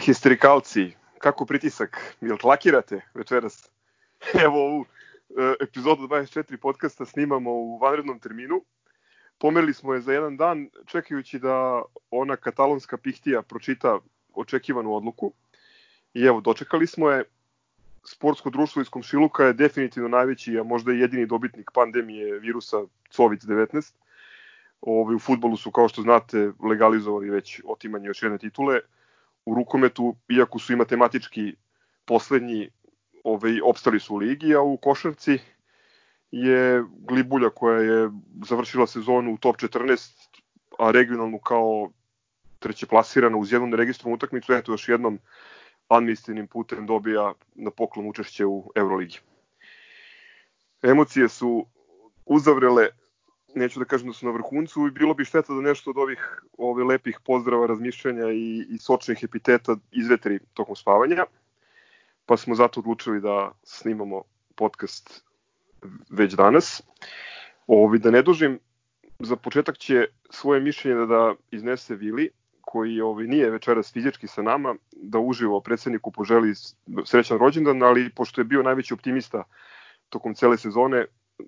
Histerikalci? Kako pritisak? Jel tlakirate večeras? Evo ovu e, epizodu 24 podcasta snimamo u vanrednom terminu. Pomerili smo je za jedan dan čekajući da ona katalonska pihtija pročita očekivanu odluku. I evo, dočekali smo je. Sportsko društvo iz Komšiluka je definitivno najveći, a možda i jedini dobitnik pandemije virusa COVID-19. Ovi, u futbolu su, kao što znate, legalizovali već otimanje još jedne titule u rukometu, iako su i matematički poslednji ovaj, opstali su u ligi, a u košarci je Glibulja koja je završila sezonu u top 14, a regionalnu kao treće plasirana uz jednu neregistrovanu utakmicu, eto još jednom administrativnim putem dobija na poklon učešće u Euroligi. Emocije su uzavrele neću da kažem da su na vrhuncu i bilo bi šteta da nešto od ovih ovih lepih pozdrava, razmišljanja i, i sočnih epiteta izvetri tokom spavanja. Pa smo zato odlučili da snimamo podcast već danas. Ovi, da ne dužim, za početak će svoje mišljenje da iznese Vili, koji ovaj, nije večeras fizički sa nama, da uživo predsedniku poželi srećan rođendan, ali pošto je bio najveći optimista tokom cele sezone,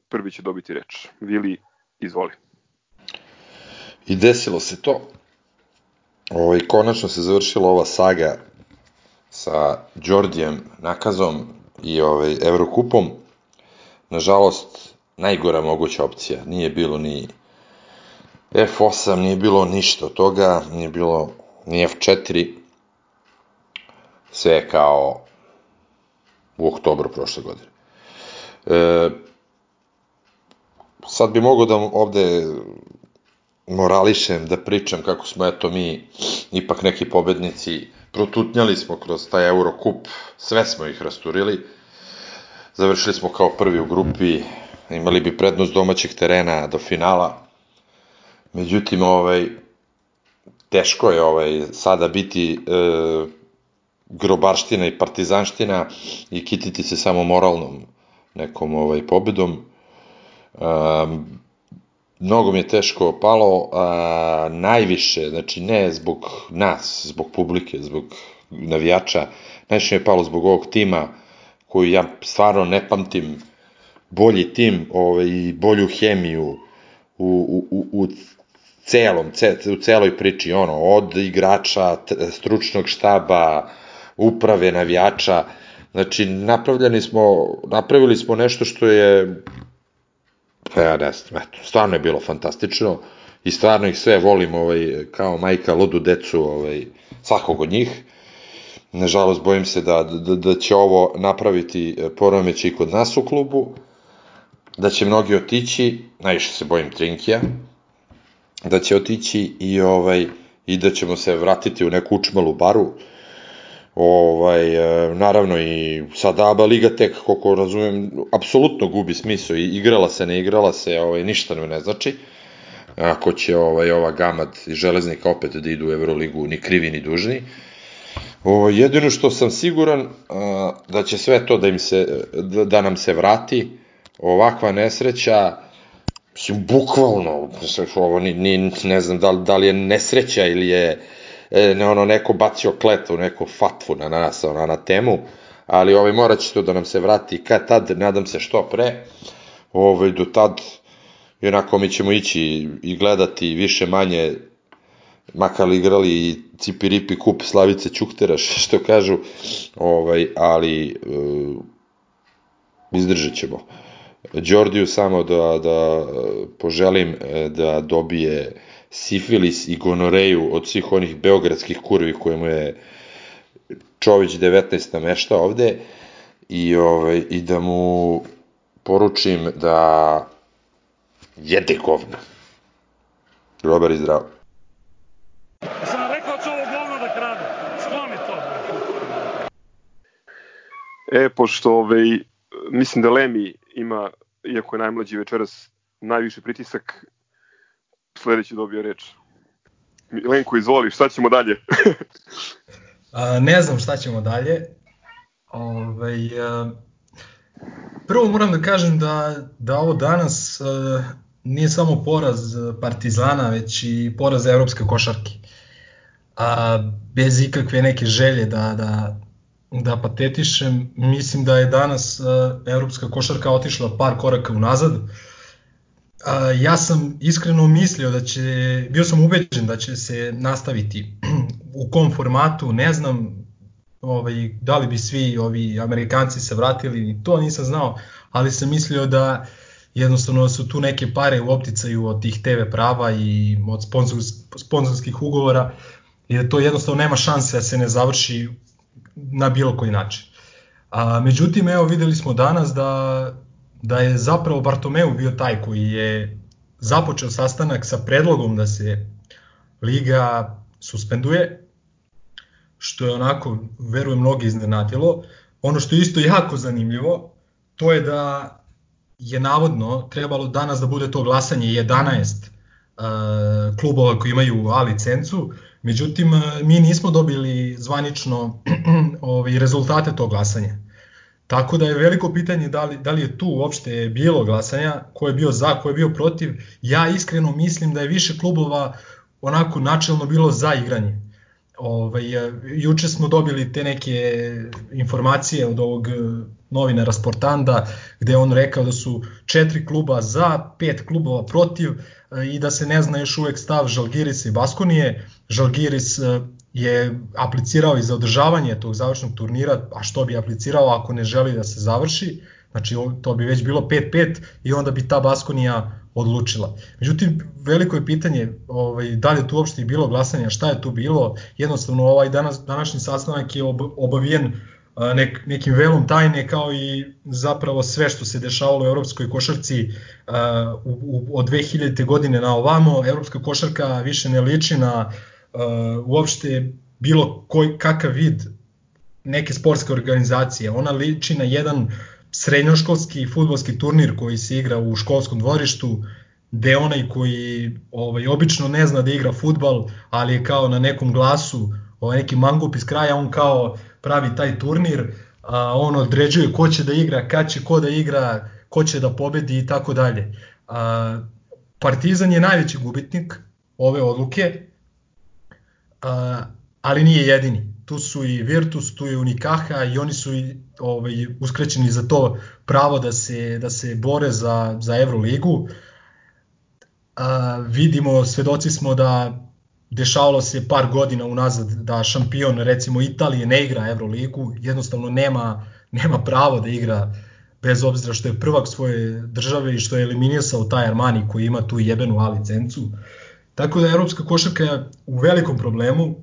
prvi će dobiti reč. Vili, Izvoli. I desilo se to. Ovaj, konačno se završila ova saga sa Đordijem Nakazom i ovaj, Evrokupom. Nažalost, najgora moguća opcija. Nije bilo ni F8, nije bilo ništa od toga, nije bilo ni F4. Sve kao u oktobru prošle godine. E, sad bi mogo da ovde morališem, da pričam kako smo eto mi ipak neki pobednici, protutnjali smo kroz taj Eurocup, sve smo ih rasturili, završili smo kao prvi u grupi, imali bi prednost domaćih terena do finala, međutim ovaj, teško je ovaj, sada biti e, grobarština i partizanština i kititi se samo moralnom nekom ovaj pobedom Mnogo mi je teško palo, a, najviše, znači ne zbog nas, zbog publike, zbog navijača, najviše mi je palo zbog ovog tima koji ja stvarno ne pamtim bolji tim ovaj, i bolju hemiju u, u, u celom, ce, u celoj priči, ono, od igrača, stručnog štaba, uprave, navijača, znači napravljeni smo, napravili smo nešto što je Pa ja ne znam, eto, stvarno je bilo fantastično i stvarno ih sve volim ovaj, kao majka ludu decu ovaj, svakog od njih. Nažalost, bojim se da, da, da će ovo napraviti e, poromeć i kod nas u klubu, da će mnogi otići, najviše se bojim Trinkija, da će otići i ovaj i da ćemo se vratiti u neku učmalu baru, Ovaj, e, naravno i sada ABA Liga tek, koliko razumem, apsolutno gubi smisao i igrala se, ne igrala se, ovaj, ništa ne znači. Ako će ovaj, ova Gamad i Železnika opet da idu u Euroligu ni krivi ni dužni. O, jedino što sam siguran a, da će sve to da im se da, da nam se vrati ovakva nesreća mislim bukvalno ovo ni, ni ne znam da, da li je nesreća ili je e, ne, ono, neko bacio kletu, neku fatvu na nas, ona, na temu, ali ovaj, morat će to da nam se vrati kad tad, nadam se što pre, ovaj, do tad, onako mi ćemo ići i gledati više manje makar igrali i cipiripi kup Slavice Ćuktera, što kažu, ovaj, ali uh, izdržat ćemo. Đordiju samo da, da poželim e, da dobije sifilis i gonoreju od svih onih beogradskih kurvi koje mu je Čović 19 namešta ovde i, ovaj, i da mu poručim da jede govna. Dobar i zdrav. Sam rekao će ovo govno da krade. Skloni to. E, pošto ovaj, mislim da Lemi ima, iako je najmlađi večeras, najviše pritisak, sledeći dobio reč. Milenko, izvoli, šta ćemo dalje? a, ne znam šta ćemo dalje. Ove, ovaj, a, prvo moram da kažem da, da ovo danas a, nije samo poraz Partizana, već i poraz evropske košarke. a, bez ikakve neke želje da, da, da patetišem, mislim da je danas a, evropska košarka otišla par koraka unazad. A, ja sam iskreno mislio da će, bio sam ubeđen da će se nastaviti u kom formatu, ne znam ovaj, da li bi svi ovi Amerikanci se vratili, to nisam znao, ali sam mislio da jednostavno su tu neke pare u opticaju od tih TV prava i od sponzorskih ugovora i da to jednostavno nema šanse da se ne završi na bilo koji način. A, međutim, evo videli smo danas da, da je zapravo Bartomeu bio taj koji je započeo sastanak sa predlogom da se liga suspenduje, što je onako, verujem, mnogi iznenadilo. Ono što je isto jako zanimljivo, to je da je navodno trebalo danas da bude to glasanje 11 uh, klubova koji imaju A licencu, međutim uh, mi nismo dobili zvanično ovaj, rezultate tog glasanja. Tako da je veliko pitanje da li, da li je tu uopšte bilo glasanja, ko je bio za, ko je bio protiv. Ja iskreno mislim da je više klubova onako načelno bilo za igranje. Ovaj, juče smo dobili te neke informacije od ovog novinara Sportanda, gde on rekao da su četiri kluba za, pet klubova protiv i da se ne zna još uvek stav Žalgirisa i Baskonije. Žalgiris je aplicirao i za održavanje tog završnog turnira, a što bi aplicirao ako ne želi da se završi, znači to bi već bilo 5-5 i onda bi ta Baskonija odlučila. Međutim, veliko je pitanje ovaj, da li je tu uopšte bilo glasanja, šta je tu bilo, jednostavno ovaj danas, današnji sastanak je ob, obavijen nek, nekim velom tajne kao i zapravo sve što se dešavalo u evropskoj košarci uh, u, u, od 2000. godine na ovamo. Evropska košarka više ne liči na uh, uopšte bilo koj, kakav vid neke sportske organizacije. Ona liči na jedan srednjoškolski futbolski turnir koji se igra u školskom dvorištu, gde onaj koji ovaj, obično ne zna da igra futbal, ali je kao na nekom glasu, ovaj, neki mangup iz kraja, on kao pravi taj turnir, a, on određuje ko će da igra, kad će ko da igra, ko će da pobedi i tako dalje. Partizan je najveći gubitnik ove odluke, a, ali nije jedini. Tu su i Virtus, tu je Unikaha i oni su i, ovaj, uskraćeni za to pravo da se, da se bore za, za Euroligu. A, vidimo, svedoci smo da dešavalo se par godina unazad da šampion recimo Italije ne igra Euroligu, jednostavno nema, nema pravo da igra bez obzira što je prvak svoje države i što je eliminisao taj Armani koji ima tu jebenu A licencu. Tako da evropska košarka je u velikom problemu,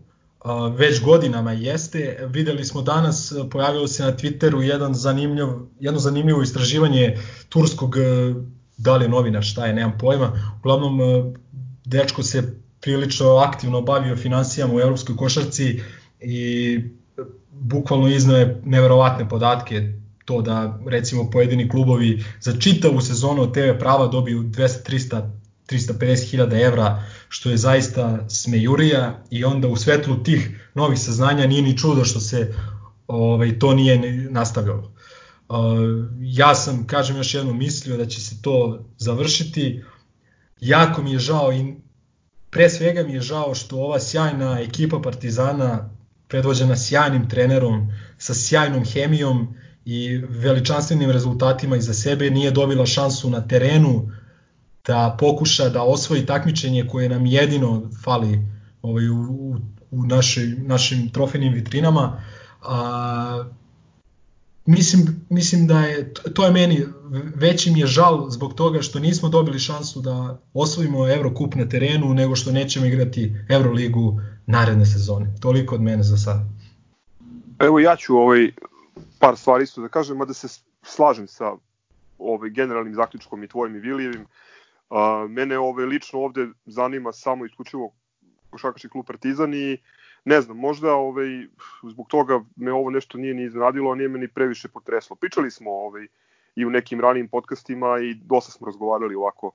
već godinama jeste. Videli smo danas, pojavilo se na Twitteru jedan zanimljiv, jedno zanimljivo istraživanje turskog, da li je novinar, šta je, nemam pojma. Uglavnom, dečko se prilično aktivno bavio financijama u evropskoj košarci i bukvalno iznaje neverovatne podatke to da recimo pojedini klubovi za čitavu sezonu od TV prava dobiju 200, 300, 350 hiljada evra, što je zaista smejurija i onda u svetlu tih novih saznanja nije ni čudo što se ovaj, to nije nastavljalo. Ja sam, kažem još jednom, mislio da će se to završiti. Jako mi je žao i Pre svega mi je žao što ova sjajna ekipa Partizana, predvođena sjajnim trenerom, sa sjajnom hemijom i veličanstvenim rezultatima iza sebe, nije dobila šansu na terenu da pokuša da osvoji takmičenje koje nam jedino fali ovaj, u, u, u našoj, našim trofejnim vitrinama. A, mislim, mislim da je, to je meni, veći mi je žal zbog toga što nismo dobili šansu da osvojimo Eurocup na terenu nego što nećemo igrati Euroligu naredne sezone. Toliko od mene za sad. Evo ja ću ovaj par stvari isto da kažem, mada se slažem sa ovaj generalnim zaključkom i tvojim i Vilijevim. A, mene ovaj lično ovde zanima samo isključivo košarkaški klub Partizan i ne znam, možda ovaj, zbog toga me ovo nešto nije ni iznenadilo, a nije me ni previše potreslo. Pričali smo ovaj, i u nekim ranijim podcastima i dosta smo razgovarali ovako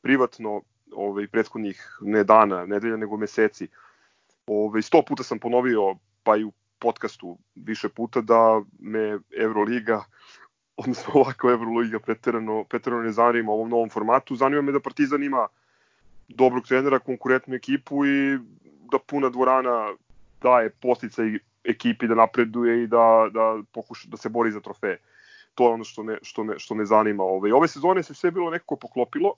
privatno ovaj, prethodnih ne dana, nedelja, nego meseci. Ovaj, sto puta sam ponovio, pa i u podcastu više puta, da me Euroliga odnosno ovako Euroliga preterano, preterano ne zanima u ovom novom formatu. Zanima me da Partizan ima dobrog trenera, konkurentnu ekipu i da puna dvorana daje posticaj ekipi da napreduje i da, da pokuša da se bori za trofeje. To je ono što me, što me, što me zanima. Ove, ove sezone se sve bilo nekako poklopilo.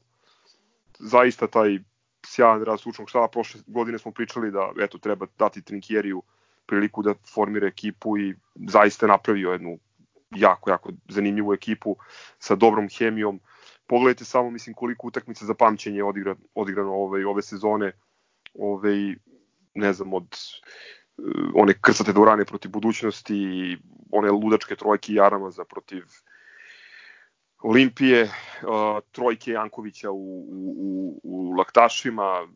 Zaista taj sjajan rad stručnog štaba. Prošle godine smo pričali da eto, treba dati Trinkjeriju priliku da formira ekipu i zaista napravio jednu jako, jako zanimljivu ekipu sa dobrom hemijom. Pogledajte samo, mislim, koliko utakmica za pamćenje je odigra, odigrano ove, ove sezone. Ove, ne znam, od one krcate dvorane protiv budućnosti i one ludačke trojke Jaramaza protiv Olimpije, uh, trojke Jankovića u, u, u Laktašima,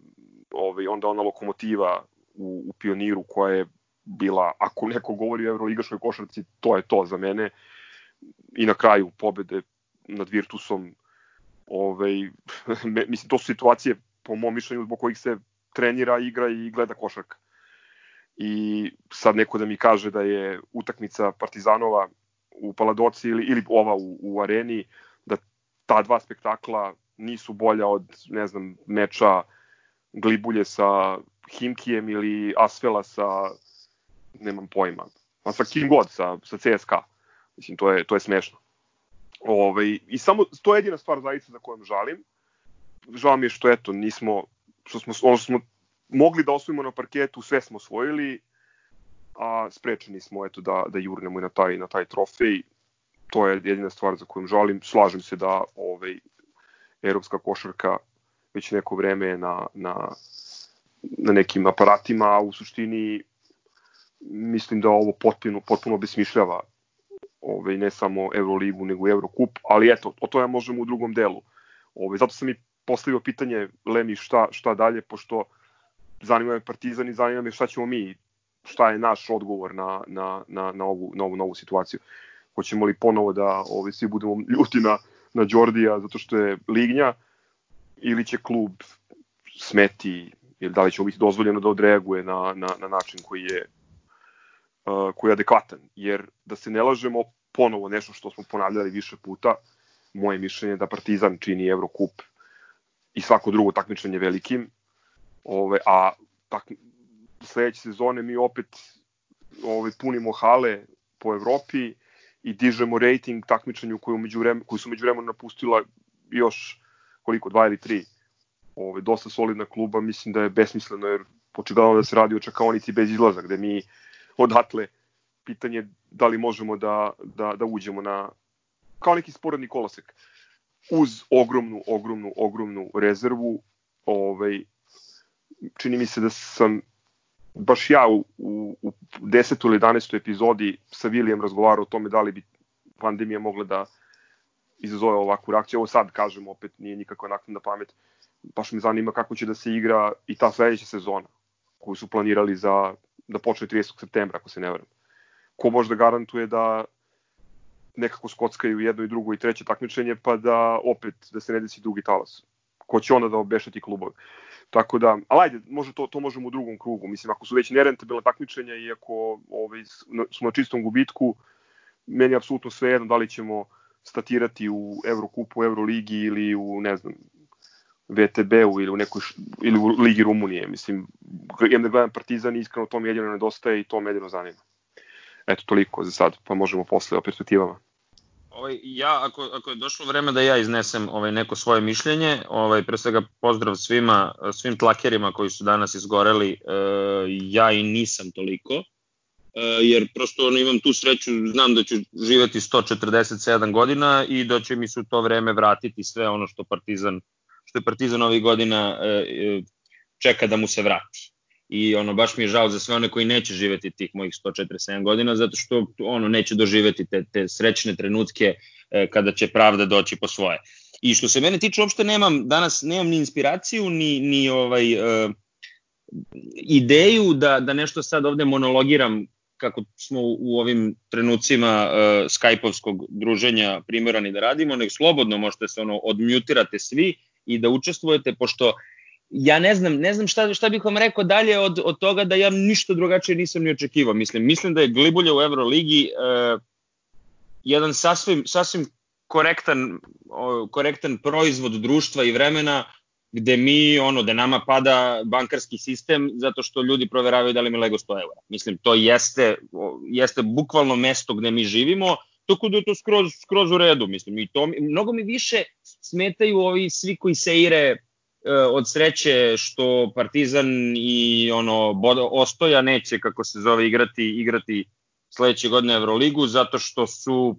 ovaj, onda ona lokomotiva u, u Pioniru koja je bila, ako neko govori o Euroligaškoj košarci, to je to za mene. I na kraju pobede nad Virtusom, ovaj, mislim, to su situacije, po mom mišljenju, zbog kojih se trenira, igra i gleda košarka i sad neko da mi kaže da je utakmica Partizanova u Paladoci ili, ili ova u, u areni, da ta dva spektakla nisu bolja od, ne znam, meča Glibulje sa Himkijem ili Asvela sa, nemam pojma, a sa kim god, sa, sa CSKA. Mislim, to je, to je smešno. Ove, ovaj, I samo, to je jedina stvar zaista za kojom žalim. Žao mi je što, eto, nismo, što smo, ono što smo mogli da osvojimo na parketu, sve smo osvojili, a sprečeni smo eto da da jurnemo i na taj na taj trofej. To je jedina stvar za koju žalim. Slažem se da ovaj evropska košarka već neko vreme na na na nekim aparatima, a u suštini mislim da ovo potpuno potpuno besmišljava ovaj ne samo Euroligu nego i Eurokup, ali eto, o tome možemo u drugom delu. Ovaj zato sam i postavio pitanje Lemi šta šta dalje pošto zanima me Partizan i zanima me šta ćemo mi, šta je naš odgovor na, na, na, na, ovu, na ovu novu situaciju. Hoćemo li ponovo da ovi, svi budemo ljuti na, na Đordija zato što je lignja ili će klub smeti ili da li će biti dozvoljeno da odreaguje na, na, na način koji je koji je adekvatan. Jer da se ne lažemo ponovo nešto što smo ponavljali više puta, moje mišljenje da Partizan čini Evrokup i svako drugo takmičenje velikim Ove, a tak, sledeće sezone mi opet ove, punimo hale po Evropi i dižemo rating takmičenju koju, među vreme, koju su među vremenu napustila još koliko, dva ili tri ove, dosta solidna kluba, mislim da je besmisleno jer očigledno da se radi o čakaonici bez izlaza, gde mi odatle pitanje da li možemo da, da, da uđemo na kao neki sporedni kolosek uz ogromnu, ogromnu, ogromnu rezervu ovaj, čini mi se da sam baš ja u, u, u 10. ili 11. epizodi sa Vilijem razgovarao o tome da li bi pandemija mogla da izazove ovakvu reakciju. Ovo sad kažem, opet nije nikakva naknadna pamet. Baš me zanima kako će da se igra i ta sledeća sezona koju su planirali za da počne 30. septembra, ako se ne varam. Ko može da garantuje da nekako skockaju jedno i drugo i treće takmičenje, pa da opet da se ne desi drugi talas. Ko će onda da obešati klubove. Tako da, ali ajde, može to, to možemo u drugom krugu. Mislim, ako su već nerentabilne takmičenja i ako ovaj, smo na čistom gubitku, meni je apsolutno sve jedno da li ćemo statirati u Evrokupu, Euroligi ili u, ne znam, VTB-u ili u nekoj ili u Ligi Rumunije. Mislim, jem da gledam Partizan iskreno to mi jedino nedostaje i to me jedino zanima. Eto, toliko za sad, pa možemo posle o perspektivama ovaj, ja, ako, ako je došlo vreme da ja iznesem ovaj, neko svoje mišljenje, ovaj, pre svega pozdrav svima, svim tlakerima koji su danas izgoreli, e, ja i nisam toliko, e, jer prosto ono, imam tu sreću, znam da ću živeti 147 godina i da će mi se u to vreme vratiti sve ono što Partizan, što je Partizan ovih godina e, e čeka da mu se vrati i ono baš mi je žao za sve one koji neće živeti tih mojih 147 godina zato što ono neće doživeti te, te srećne trenutke e, kada će pravda doći po svoje. I što se mene tiče uopšte nemam danas nemam ni inspiraciju ni ni ovaj ideju da da nešto sad ovde monologiram kako smo u ovim trenucima uh, Skype-ovskog druženja primorani da radimo, nego slobodno možete se ono odmutirate svi i da učestvujete, pošto ja ne znam, ne znam šta, šta bih vam rekao dalje od, od toga da ja ništa drugačije nisam ni očekivao. Mislim, mislim da je Glibulja u Euroligi uh, jedan sasvim, sasvim korektan, korektan proizvod društva i vremena gde mi, ono, da nama pada bankarski sistem zato što ljudi proveravaju da li mi lego 100 eura. Mislim, to jeste, jeste bukvalno mesto gde mi živimo, tako da je to skroz, skroz u redu, mislim, i to, mnogo mi više smetaju ovi svi koji seire e, od sreće što Partizan i ono Bodo, Ostoja neće kako se zove igrati igrati sledeće godine Euroligu zato što su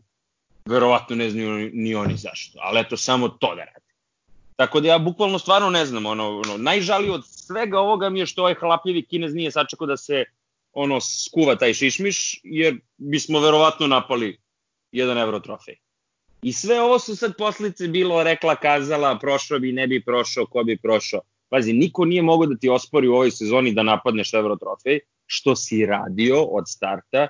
verovatno ne znaju ni oni zašto, ali eto samo to da radi. Tako da ja bukvalno stvarno ne znam, ono, ono najžalije od svega ovoga mi je što ovaj hlapljivi kinez nije sačekao da se ono skuva taj šišmiš, jer bismo verovatno napali 1 euro trofej. I sve ovo su sad poslice bilo rekla, kazala, prošao bi, ne bi prošao, ko bi prošao. Pazi, niko nije mogao da ti ospori u ovoj sezoni da napadneš euro trofej, što si radio od starta.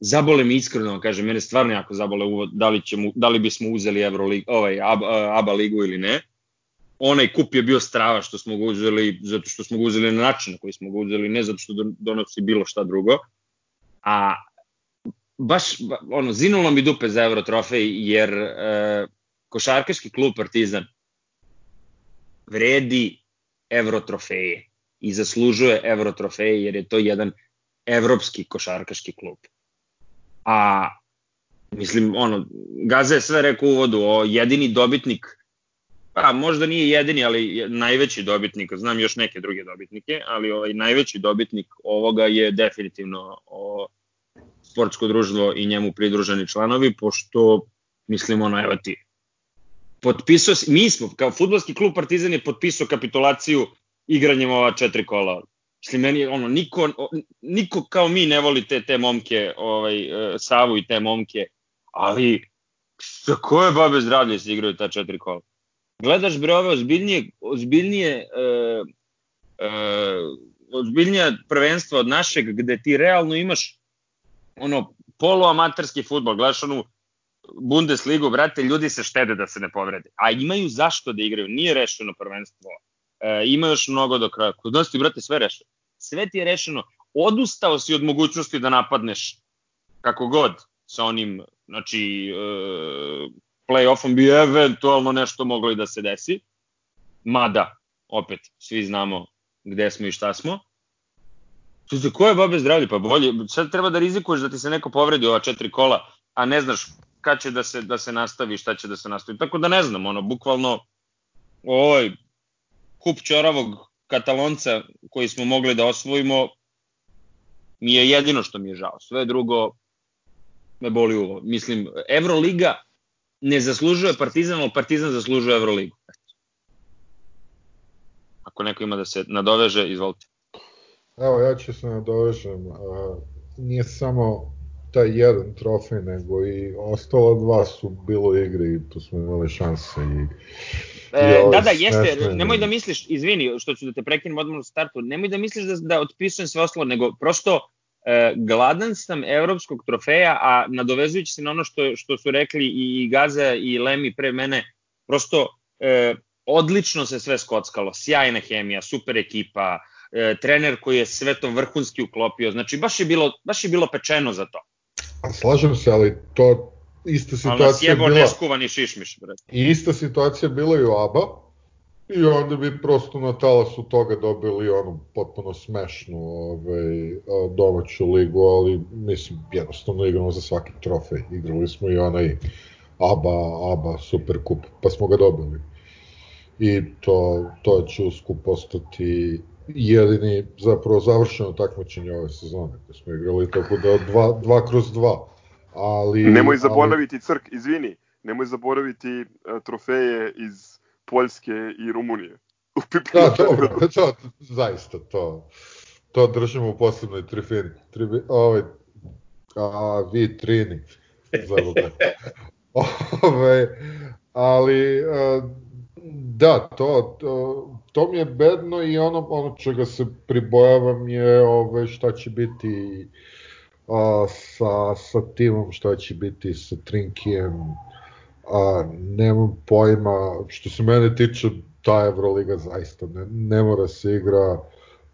Zabole mi iskreno, kažem, mene stvarno jako zabole uvod, da li, ćemo, da li bismo uzeli Eurolig, ovaj, ABA, ABA ligu ili ne. Onaj kup je bio strava što smo ga uzeli, zato što smo ga uzeli na način na koji smo ga uzeli, ne zato što donosi bilo šta drugo. A baš ono zinulo mi dupe za Euro trofej jer e, košarkaški klub Partizan vredi Euro trofeje i zaslužuje Euro trofeje jer je to jedan evropski košarkaški klub. A mislim ono Gaza je sve rekao u uvodu o jedini dobitnik pa možda nije jedini, ali najveći dobitnik, znam još neke druge dobitnike, ali ovaj najveći dobitnik ovoga je definitivno o sportsko društvo i njemu pridruženi članovi, pošto mislimo ono, evo ti, potpisao, mi smo, kao futbolski klub Partizan je potpisao kapitulaciju igranjem ova četiri kola. Mislim, meni ono, niko, niko kao mi ne voli te, te momke, ovaj, e, Savu i te momke, ali sa koje babe zdravlje se igraju ta četiri kola? Gledaš bre ove ozbiljnije, ozbiljnije uh, uh, ozbiljnije prvenstvo od našeg gde ti realno imaš ono poluamaterski futbol, gledaš onu Bundesligu, brate, ljudi se štede da se ne povrede. A imaju zašto da igraju, nije rešeno prvenstvo. E, ima još mnogo do kraja. Kod nas ti, brate, sve rešeno. Sve ti je rešeno. Odustao si od mogućnosti da napadneš kako god sa onim, znači, e, play-offom bi eventualno nešto moglo i da se desi. Mada, opet, svi znamo gde smo i šta smo. Tu se koje babe zdravlje? Pa bolje, sad treba da rizikuješ da ti se neko povredi ova četiri kola, a ne znaš kad će da se, da se nastavi, šta će da se nastavi. Tako da ne znam, ono, bukvalno ovaj kup čoravog katalonca koji smo mogli da osvojimo mi je jedino što mi je žao. Sve drugo me boli uvo. Mislim, Euroliga ne zaslužuje Partizan, ali Partizan zaslužuje Euroligu. Ako neko ima da se nadoveže, izvolite. Evo, ja ću se nadovežem. Nije samo taj jedan trofej, nego i ostala dva su bilo igre i tu smo imali šanse. I, e, da, da, jeste, nemoj da misliš, izvini što ću da te prekinem odmah u startu, nemoj da misliš da, da otpisujem sve ostalo, nego prosto e, gladan sam evropskog trofeja, a nadovezujući se na ono što, što su rekli i Gaza i Lemi pre mene, prosto e, odlično se sve skockalo, sjajna hemija, super ekipa, e, trener koji je sve to vrhunski uklopio. Znači, baš je bilo, baš je bilo pečeno za to. A slažem se, ali to ista situacija ali nas jebo bila... neskuvani šišmiš, bre. I ista situacija bila i u ABA, i onda bi prosto na talasu toga dobili onu potpuno smešnu ovaj, domaću ligu, ali mislim, jednostavno igramo za svaki trofej. Igrali smo i onaj ABA, ABA Super Kup, pa smo ga dobili. I to, to će uskup postati jedini zapravo završeno takmičenje ove sezone koje smo igrali, tako da dva, dva kroz dva. Ali, nemoj zaboraviti ali... crk, izvini, nemoj zaboraviti uh, trofeje iz Poljske i Rumunije. da, dobro, to, zaista, to, to držimo u posebnoj trifini. Tribi, ovaj, a, vi trini, za Ove, ali, a, da, to, to, to mi je bedno i ono, ono čega se pribojavam je ove, šta će biti a, sa, sa timom, šta će biti sa Trinkijem, a, nemam pojma, što se mene tiče, ta Evroliga zaista ne, ne mora se igra,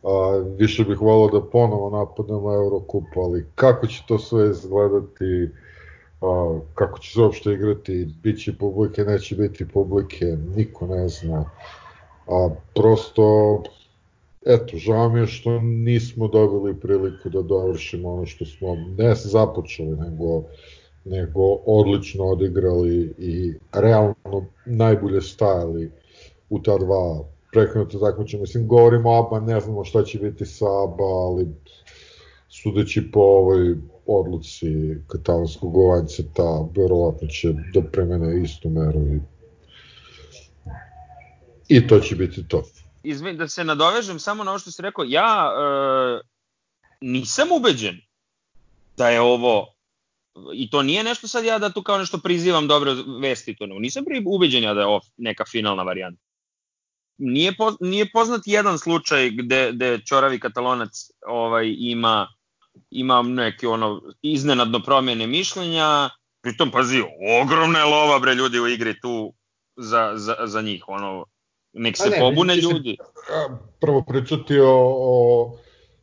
a, više bih volao da ponovo napadamo Eurokup, ali kako će to sve izgledati, a, kako će se uopšte igrati, bit će publike, neće biti publike, niko ne zna A prosto, eto, žao mi je što nismo dobili priliku da dovršimo ono što smo ne započeli, nego nego odlično odigrali i realno najbolje stajali u ta dva prekrenuta takmičenja. Mislim, govorimo o ABA, ne znamo šta će biti sa ABA, ali sudeći po ovoj odluci katalonskog ta verovatno će da premene istu meru i, i to će biti to. Izvin, da se nadovežem samo na ovo što si rekao, ja e, nisam ubeđen da je ovo i to nije nešto sad ja da tu kao nešto prizivam dobre vesti to, no. nisam ubeđen ja da je ovo neka finalna varijanta. Nije, po, nije poznat jedan slučaj gde, gde Čoravi Katalonac ovaj, ima ima neke ono iznenadno promjene mišljenja, pritom pazi, ogromna je lova bre ljudi u igri tu za, za, za njih, ono, nek se ne, pobune ljudi. Prvo pričati o, o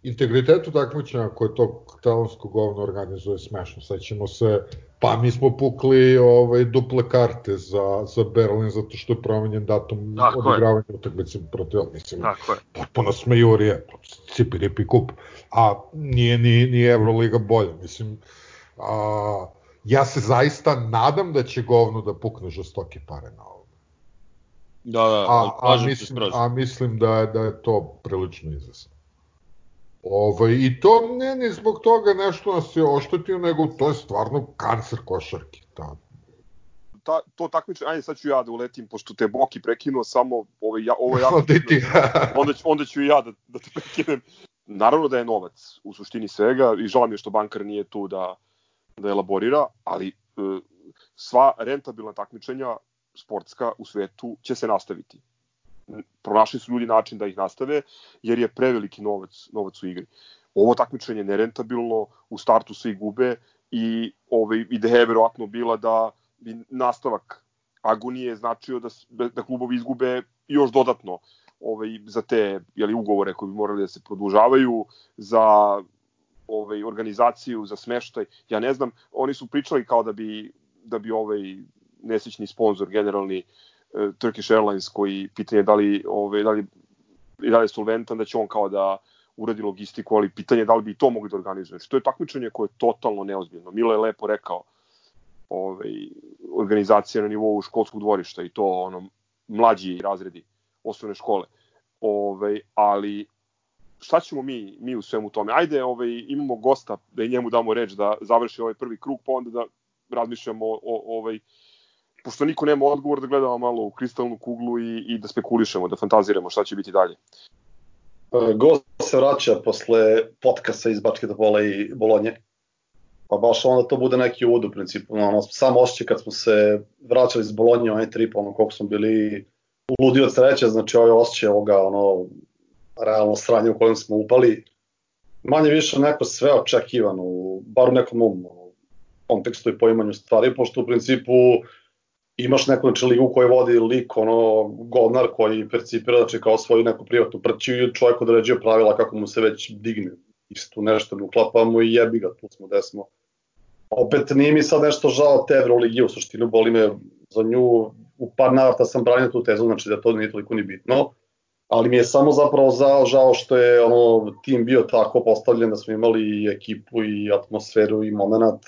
integritetu takmičenja koje to talonsko govno organizuje smešno. Sad ćemo se, pa mi smo pukli ovaj, duple karte za, za Berlin zato što je promenjen datum Tako odigravanja utakmice protiv, mislim, Tako je. potpuno smejurije, cipiripi kup, a nije ni, ni Euroliga bolja, mislim, a, ja se zaista nadam da će govno da pukne žestoke pare na ovo. Da, da, a, a, mislim, a mislim da je, da je to prilično izvesno. Ovaj, I to ne ni zbog toga nešto nas je oštetio, nego to je stvarno kancer košarke. Da. Ta, to takmičenje, ajde sad ću ja da uletim, pošto te Boki prekinuo samo, ovo, ja, ovo ti. onda, ću, onda ću i ja da, da te prekinem. Naravno da je novac u suštini svega i žao mi je što bankar nije tu da, da elaborira, ali e, sva rentabilna takmičenja sportska u svetu će se nastaviti pronašli su ljudi način da ih nastave, jer je preveliki novac, novac u igri. Ovo takmičenje je nerentabilno, u startu svi gube i ovaj, ideja je verovatno bila da bi nastavak agonije značio da, da klubovi izgube još dodatno ovaj, za te jeli, ugovore koji bi morali da se produžavaju, za ovaj, organizaciju, za smeštaj. Ja ne znam, oni su pričali kao da bi, da bi ovaj nesrećni sponsor, generalni E, Turkish Airlines koji pitanje da li, ove, da li i da li je solventan, da će on kao da uradi logistiku, ali pitanje da li bi to mogli da organizuje. Što je takmičenje koje je totalno neozbiljno. Milo je lepo rekao ovaj, organizacija na nivou školskog dvorišta i to ono, mlađi razredi osnovne škole. Ovaj, ali šta ćemo mi, mi u svemu tome? Ajde, ovaj, imamo gosta da i njemu damo reč da završi ovaj prvi krug, pa onda da razmišljamo o, o ovaj, pošto niko nema odgovor, da gledamo malo u kristalnu kuglu i, i da spekulišemo, da fantaziramo šta će biti dalje. E, gost se vraća posle podcasta iz Bačketa i Bolonje. Pa baš onda to bude neki uvod u principu. Ono, samo osjećaj kad smo se vraćali iz Bolonje, onaj trip, ono koliko smo bili ludi od sreće, znači ovaj osjećaj ovoga, ono, realno sranje u kojem smo upali, manje više neko sve očekivano, bar u nekom um, kontekstu i poimanju stvari, pošto u principu imaš neku znači, ligu koju vodi lik, ono, godnar koji percipira znači, kao svoju neku privatnu prću i čovjek određuje pravila kako mu se već digne. Isto nešto ne uklapamo i jebi ga, tu smo gde smo. Opet nije mi sad nešto žao te Euroligi, u suštini boli me za nju, u par navrata sam branio tu tezu, znači da to nije toliko ni bitno, ali mi je samo zapravo žao, žao što je ono, tim bio tako postavljen da smo imali i ekipu i atmosferu i moment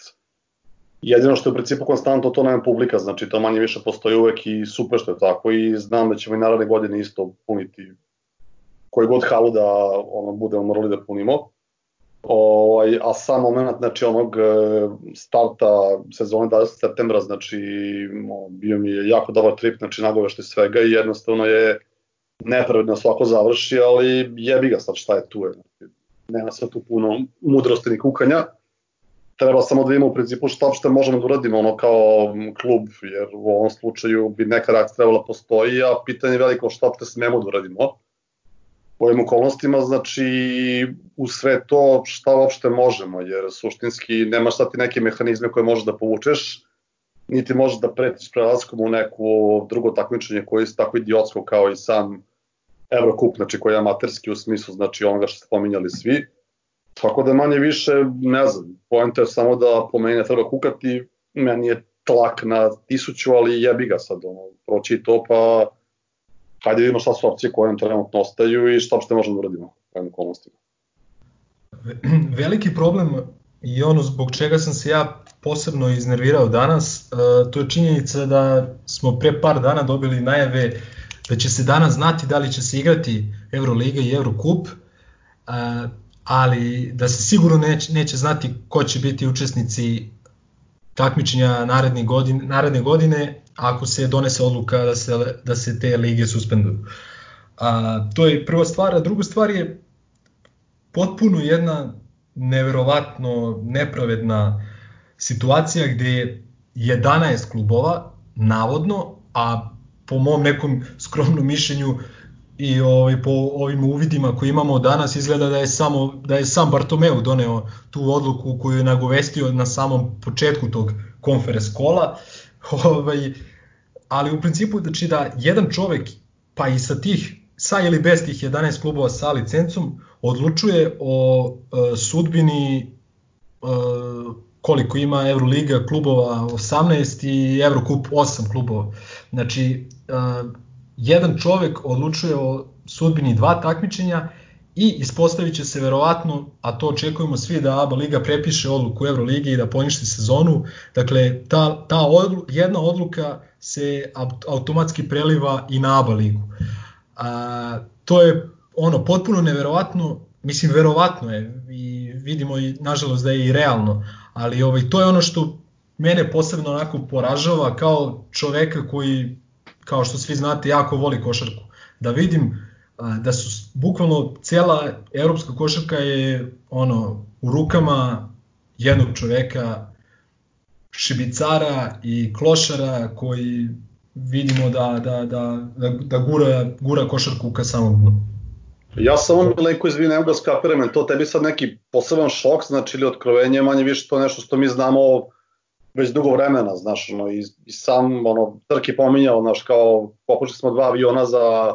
Jedino što je u principu konstantno to nema publika, znači to manje više postoji uvek i super što je tako i znam da ćemo i naravne godine isto puniti koji god halu da ono, budemo morali da punimo. Ovaj, a sam moment znači, onog e, starta sezone 20. septembra, znači bio mi je jako dobar trip, znači nagovešte svega i jednostavno je nepravedno da svako završi, ali jebi ga sad šta je tu. Je. Znači, nema sad tu puno mudrosti ni kukanja treba samo da vidimo u principu šta uopšte možemo da uradimo ono kao klub, jer u ovom slučaju bi neka reakcija trebala postoji, a pitanje je veliko šta uopšte smemo da uradimo. U ovim okolnostima, znači u sve to šta uopšte možemo, jer suštinski nemaš sad ti neke mehanizme koje možeš da povučeš, niti možeš da pretiš prelaskom u neko drugo takmičenje koje je tako idiotsko kao i sam Eurocup, znači koji je amaterski u smislu znači onoga što ste pominjali svi, Tako da manje više, ne znam, pojenta je samo da po meni ne treba kukati, meni je tlak na tisuću, ali jebi ga sad, ono, proći to, pa hajde vidimo šta su opcije koje nam trenutno ostaju i šta uopšte možemo da uradimo u ovim okolnostima. Veliki problem i ono zbog čega sam se ja posebno iznervirao danas, uh, to je činjenica da smo pre par dana dobili najave da će se danas znati da li će se igrati Euroliga i Eurocup, uh, ali da se sigurno neće, neće znati ko će biti učesnici takmičenja naredne godine, naredne godine ako se donese odluka da se, da se te lige suspenduju. A, to je prva stvar, a druga stvar je potpuno jedna neverovatno nepravedna situacija gde je 11 klubova, navodno, a po mom nekom skromnom mišljenju i ovaj, po ovim uvidima koje imamo danas izgleda da je samo da je sam Bartomeu doneo tu odluku koju je nagovestio na samom početku tog konferens kola. Ovaj, ali u principu znači da jedan čovek pa i sa tih sa ili bez tih 11 klubova sa licencom odlučuje o uh, sudbini uh, koliko ima Euroliga klubova 18 i Eurocup 8 klubova. Znači, uh, jedan čovek odlučuje o sudbini dva takmičenja i ispostavit će se verovatno, a to očekujemo svi da ABA Liga prepiše odluku Euroligi i da poništi sezonu, dakle ta, ta odlu, jedna odluka se automatski preliva i na ABA Ligu. A, to je ono potpuno neverovatno, mislim verovatno je i vidimo i nažalost da je i realno, ali ovaj, to je ono što mene posebno onako poražava kao čoveka koji, kao što svi znate, jako voli košarku. Da vidim da su bukvalno cela evropska košarka je ono u rukama jednog čoveka šibicara i klošara koji vidimo da, da, da, da, da gura, gura košarku ka samom dnu. Ja samo Milenko izvini, ne mogu da skapiram, to tebi sad neki poseban šok, znači ili otkrovenje, manje više to nešto što mi znamo već dugo vremena, znaš, ono, i, i sam, ono, Trki pominjao, znaš, kao, popušli smo dva aviona za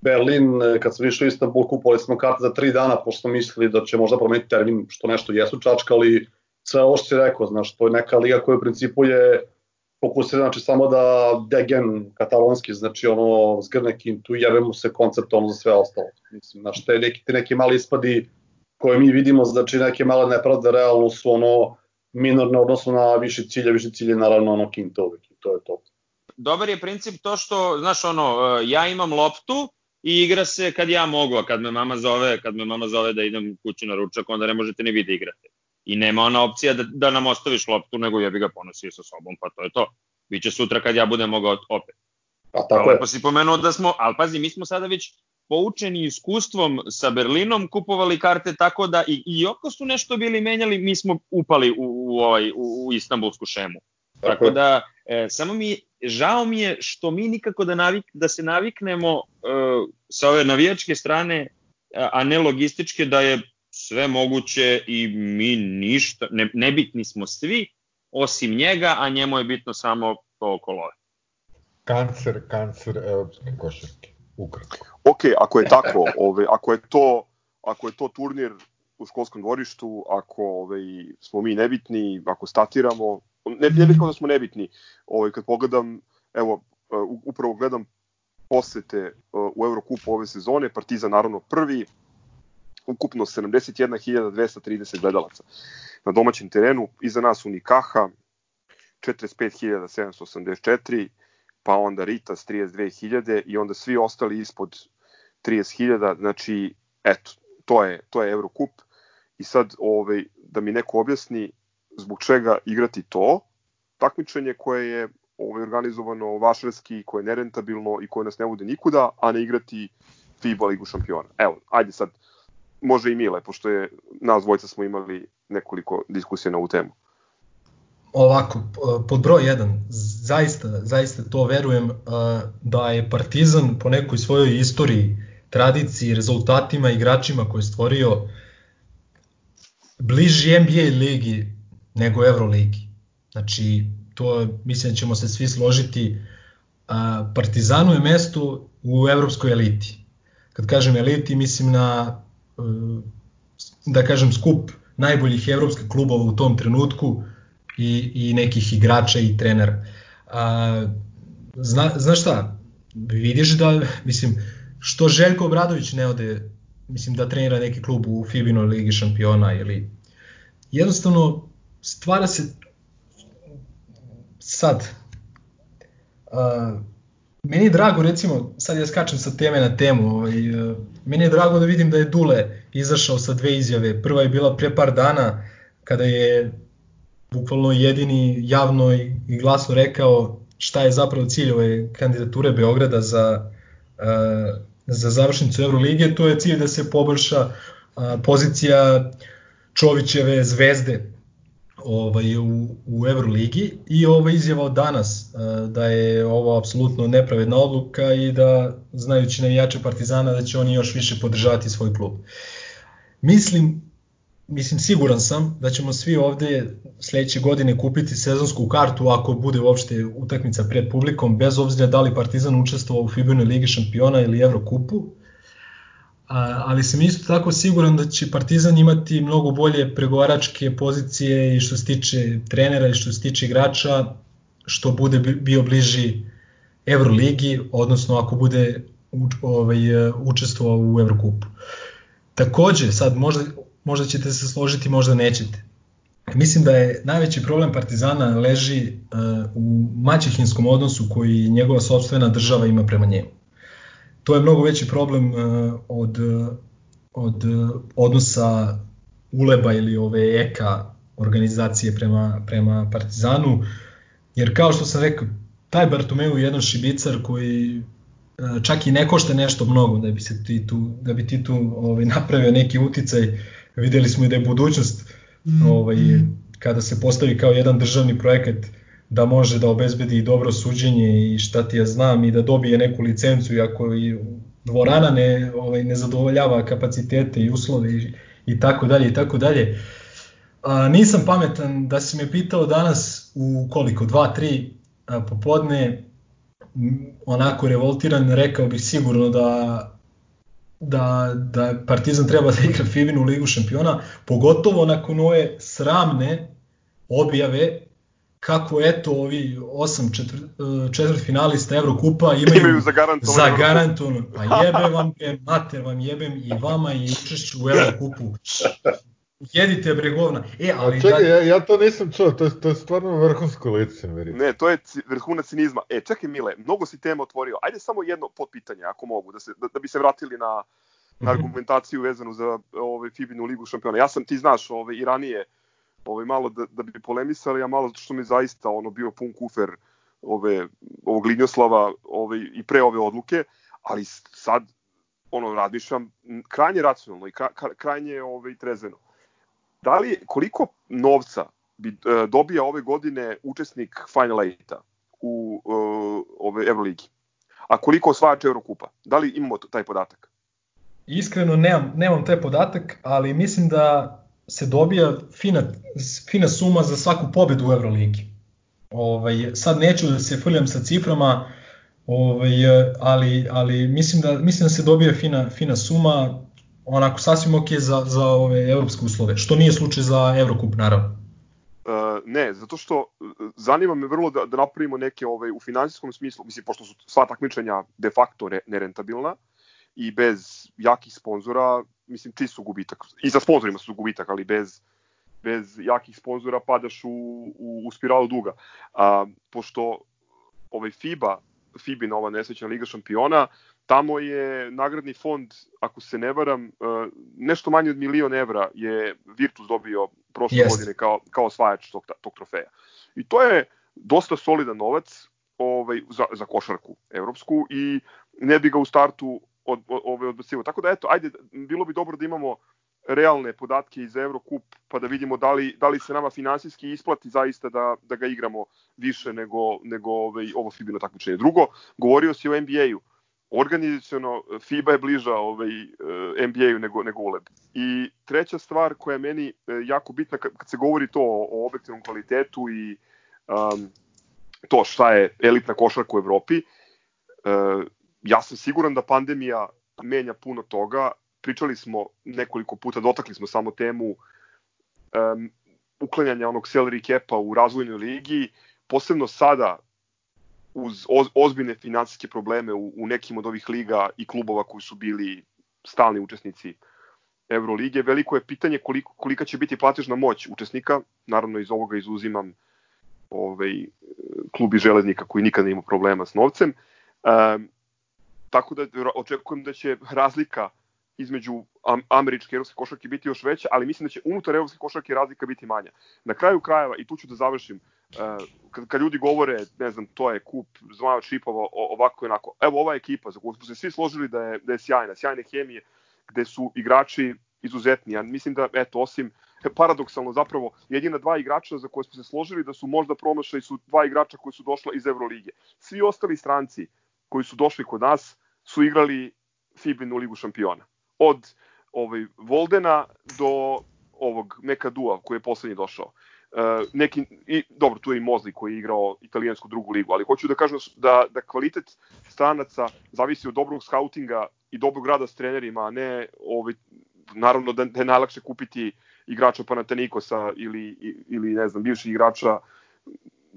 Berlin, kad smo išli u Istanbul, kupovali smo karte za tri dana, pošto smo mislili da će možda promeniti termin, što nešto jesu čačkali, sve ovo što si rekao, znaš, to je neka liga koja u principu je fokusira znači samo da degen katalonski, znači ono zgrne kintu jave mu se koncept ono za sve ostalo. Mislim, znaš, te neki, te neki mali ispadi koje mi vidimo, znači neke male nepravde realno su ono minorne odnosno na više cilje, više cilje naravno ono kinta uvek i to je to. Dobar je princip to što, znaš ono, e, ja imam loptu i igra se kad ja mogu, a kad me mama zove, kad me mama zove da idem kući na ručak, onda ne možete ni vi da igrate. I nema ona opcija da, da nam ostaviš loptu, nego jebi ga ponosi sa sobom, pa to je to. Biće sutra kad ja budem mogao opet. A tako je. Pa si pomenuo da smo, ali pazi, mi smo sada već poučeni iskustvom sa Berlinom, kupovali karte tako da i, i oko su nešto bili menjali, mi smo upali u, u, ovaj, u, u istambulsku šemu. Tako, tako da, e, samo mi, žao mi je što mi nikako da, navik, da se naviknemo e, sa ove navijačke strane, a ne logističke, da je sve moguće i mi ništa, ne, nebitni smo svi, osim njega, a njemu je bitno samo to okolo. Kancer, kancer evropske košarke, ukratko. Ok, ako je tako, ove, ako je to ako je to turnir u školskom dvorištu, ako ove, smo mi nebitni, ako statiramo, ne, ne bih kao da smo nebitni, ove, kad pogledam, evo, upravo gledam posete u Eurokupu ove sezone, Partizan naravno prvi, ukupno 71.230 gledalaca na domaćem terenu, iza nas Unikaha 45.784, pa onda Ritas 32.000 i onda svi ostali ispod 30.000, znači eto, to je, to je Eurocup i sad ovaj, da mi neko objasni zbog čega igrati to takmičenje koje je ovaj, organizovano vašarski, koje je nerentabilno i koje nas ne vode nikuda, a ne igrati FIBA ligu šampiona. Evo, ajde sad, može i Mile, pošto je nas dvojca smo imali nekoliko diskusija na ovu temu. Ovako, pod broj 1, zaista, zaista to verujem da je Partizan po nekoj svojoj istoriji, tradiciji, rezultatima, igračima koje je stvorio bliži NBA ligi nego Euroligi. Znači, to mislim da ćemo se svi složiti, Partizanu je mesto u evropskoj eliti. Kad kažem eliti, mislim na da kažem skup najboljih evropskih klubova u tom trenutku i, i nekih igrača i trenera. A, zna, znaš šta, vidiš da, mislim, što Željko Obradović ne ode, mislim da trenira neki klub u Fibinoj ligi šampiona ili jednostavno stvara se sad uh, meni je drago recimo, sad ja skačem sa teme na temu, ovaj, uh, meni je drago da vidim da je Dule izašao sa dve izjave. Prva je bila pre par dana kada je bukvalno jedini javno i glasno rekao šta je zapravo cilj ove kandidature Beograda za, uh, za završnicu Euroligije, to je cilj da se poboljša uh, pozicija Čovićeve zvezde ovaj, u, u Euroligi i ova izjava od danas uh, da je ovo apsolutno nepravedna odluka i da znajući navijače Partizana da će oni još više podržavati svoj klub. Mislim mislim siguran sam da ćemo svi ovde sledeće godine kupiti sezonsku kartu ako bude uopšte utakmica pred publikom, bez obzira da li Partizan učestvovao u Fibonoj ligi šampiona ili Evrokupu. A, ali sam isto tako siguran da će Partizan imati mnogo bolje pregovaračke pozicije i što se tiče trenera i što se tiče igrača, što bude bio bliži Euroligi, odnosno ako bude ovaj, učestvovao u Evrokupu. Takođe, sad možda možda ćete se složiti, možda nećete. Mislim da je najveći problem Partizana leži uh, u maćehinskom odnosu koji njegova sobstvena država ima prema njemu. To je mnogo veći problem uh, od, od odnosa Uleba ili ove EKA organizacije prema, prema Partizanu, jer kao što sam rekao, taj Bartomeu je jedan šibicar koji čak i ne košta nešto mnogo da bi se ti tu, da bi ti tu ovaj, napravio neki uticaj videli smo i da je budućnost mm. ovaj, kada se postavi kao jedan državni projekat da može da obezbedi dobro suđenje i šta ti ja znam i da dobije neku licencu i ako i dvorana ne, ovaj, ne zadovoljava kapacitete i uslove i, i tako dalje i tako dalje. A, nisam pametan da si me pitao danas u koliko, 2-3 popodne onako revoltiran, rekao bih sigurno da da, da Partizan treba da igra Fibinu ligu šampiona, pogotovo nakon ove sramne objave kako eto ovi osam četvr, četvrt finalista Evrokupa imaju, imaju zagarantovano. zagarantovano. Pa jebe vam je, mater vam jebem i vama i učešću u Evrokupu. Jedite bre govna. E, ali A čekaj, da... ja, ja to nisam čuo, to je, to je stvarno vrhunsko lice, veri. Ne, to je vrhunac cinizma. E, čekaj Mile, mnogo si tema otvorio. Ajde samo jedno potpitanje, ako mogu, da, se, da, da bi se vratili na, na mhm. argumentaciju vezanu za ovaj, Fibinu ligu šampiona. Ja sam, ti znaš, ovaj, i ranije ovaj, malo da, da bi polemisali, a malo zato što mi zaista ono bio pun kufer ove, ovog Linjoslava ovaj, i pre ove odluke, ali sad ono razmišljam krajnje racionalno i krajnje ovaj, trezveno da li, koliko novca bi uh, dobija ove godine učesnik Final 8 u uh, ove Euroligi? A koliko osvajač Eurokupa? Da li imamo taj podatak? Iskreno nemam, nemam taj podatak, ali mislim da se dobija fina, fina suma za svaku pobedu u Euroligi. Ovaj, sad neću da se frljam sa ciframa, ovaj, ali, ali mislim, da, mislim da se dobija fina, fina suma, onako sasvim ok za, za ove evropske uslove, što nije slučaj za Evrokup naravno. Uh, ne, zato što uh, zanima me vrlo da, da napravimo neke ove, u finansijskom smislu, mislim, pošto su sva takmičenja de facto re, nerentabilna i bez jakih sponzora, mislim, ti su gubitak. I sa sponzorima su gubitak, ali bez, bez jakih sponzora padaš u, u, u spiralu duga. A, pošto ovaj FIBA, FIBA nova nesvećna liga šampiona, Tamo je nagradni fond, ako se ne varam, e, nešto manje od milion evra je Virtus dobio prošle yes. godine kao, kao osvajač tog, tog trofeja. I to je dosta solidan novac ovaj, za, za košarku evropsku i ne bi ga u startu od, od, ovaj, odbacivo. Tako da eto, ajde, bilo bi dobro da imamo realne podatke iz Eurocup pa da vidimo da li, da li se nama finansijski isplati zaista da, da ga igramo više nego, nego ovaj, ovo Fibino takmičenje. Drugo, govorio si o NBA-u organizacijono FIBA je bliža ovaj, eh, NBA-u nego, nego ULEB. I treća stvar koja je meni eh, jako bitna kad, kad se govori to o, o objektivnom kvalitetu i um, to šta je elitna košarka u Evropi, uh, ja sam siguran da pandemija menja puno toga. Pričali smo nekoliko puta, dotakli smo samo temu um, uklanjanja onog salary capa u razvojnoj ligi, posebno sada uz oz, ozbiljne finansijske probleme u, u nekim od ovih liga i klubova koji su bili stalni učesnici Eurolige. Veliko je pitanje koliko, kolika će biti platežna moć učesnika, naravno iz ovoga izuzimam ovaj, klubi železnika koji nikad ne ima problema s novcem. E, tako da očekujem da će razlika između američke i evropske košarke biti još veća, ali mislim da će unutar evropske košarke razlika biti manja. Na kraju krajeva, i tu ću da završim, kad, kad ljudi govore, ne znam, to je kup zmaja šipova ovako i onako, evo ova ekipa za koju smo se svi složili da je, da je sjajna, sjajne hemije, gde su igrači izuzetni. Ja mislim da, eto, osim paradoksalno zapravo jedina dva igrača za koje smo se složili da su možda promašaj su dva igrača koji su došla iz Evrolige. Svi ostali stranci koji su došli kod nas su igrali Fibinu ligu šampiona. Od ovaj, Voldena do ovog Mekadua koji je poslednji došao. Uh, neki, i, dobro, tu je i Mozli koji je igrao italijansku drugu ligu, ali hoću da kažem da, da kvalitet stranaca zavisi od dobrog skautinga i dobrog rada s trenerima, a ne ovaj, naravno da, da je najlakše kupiti igrača Panatenikosa ili, ili ne znam, bivših igrača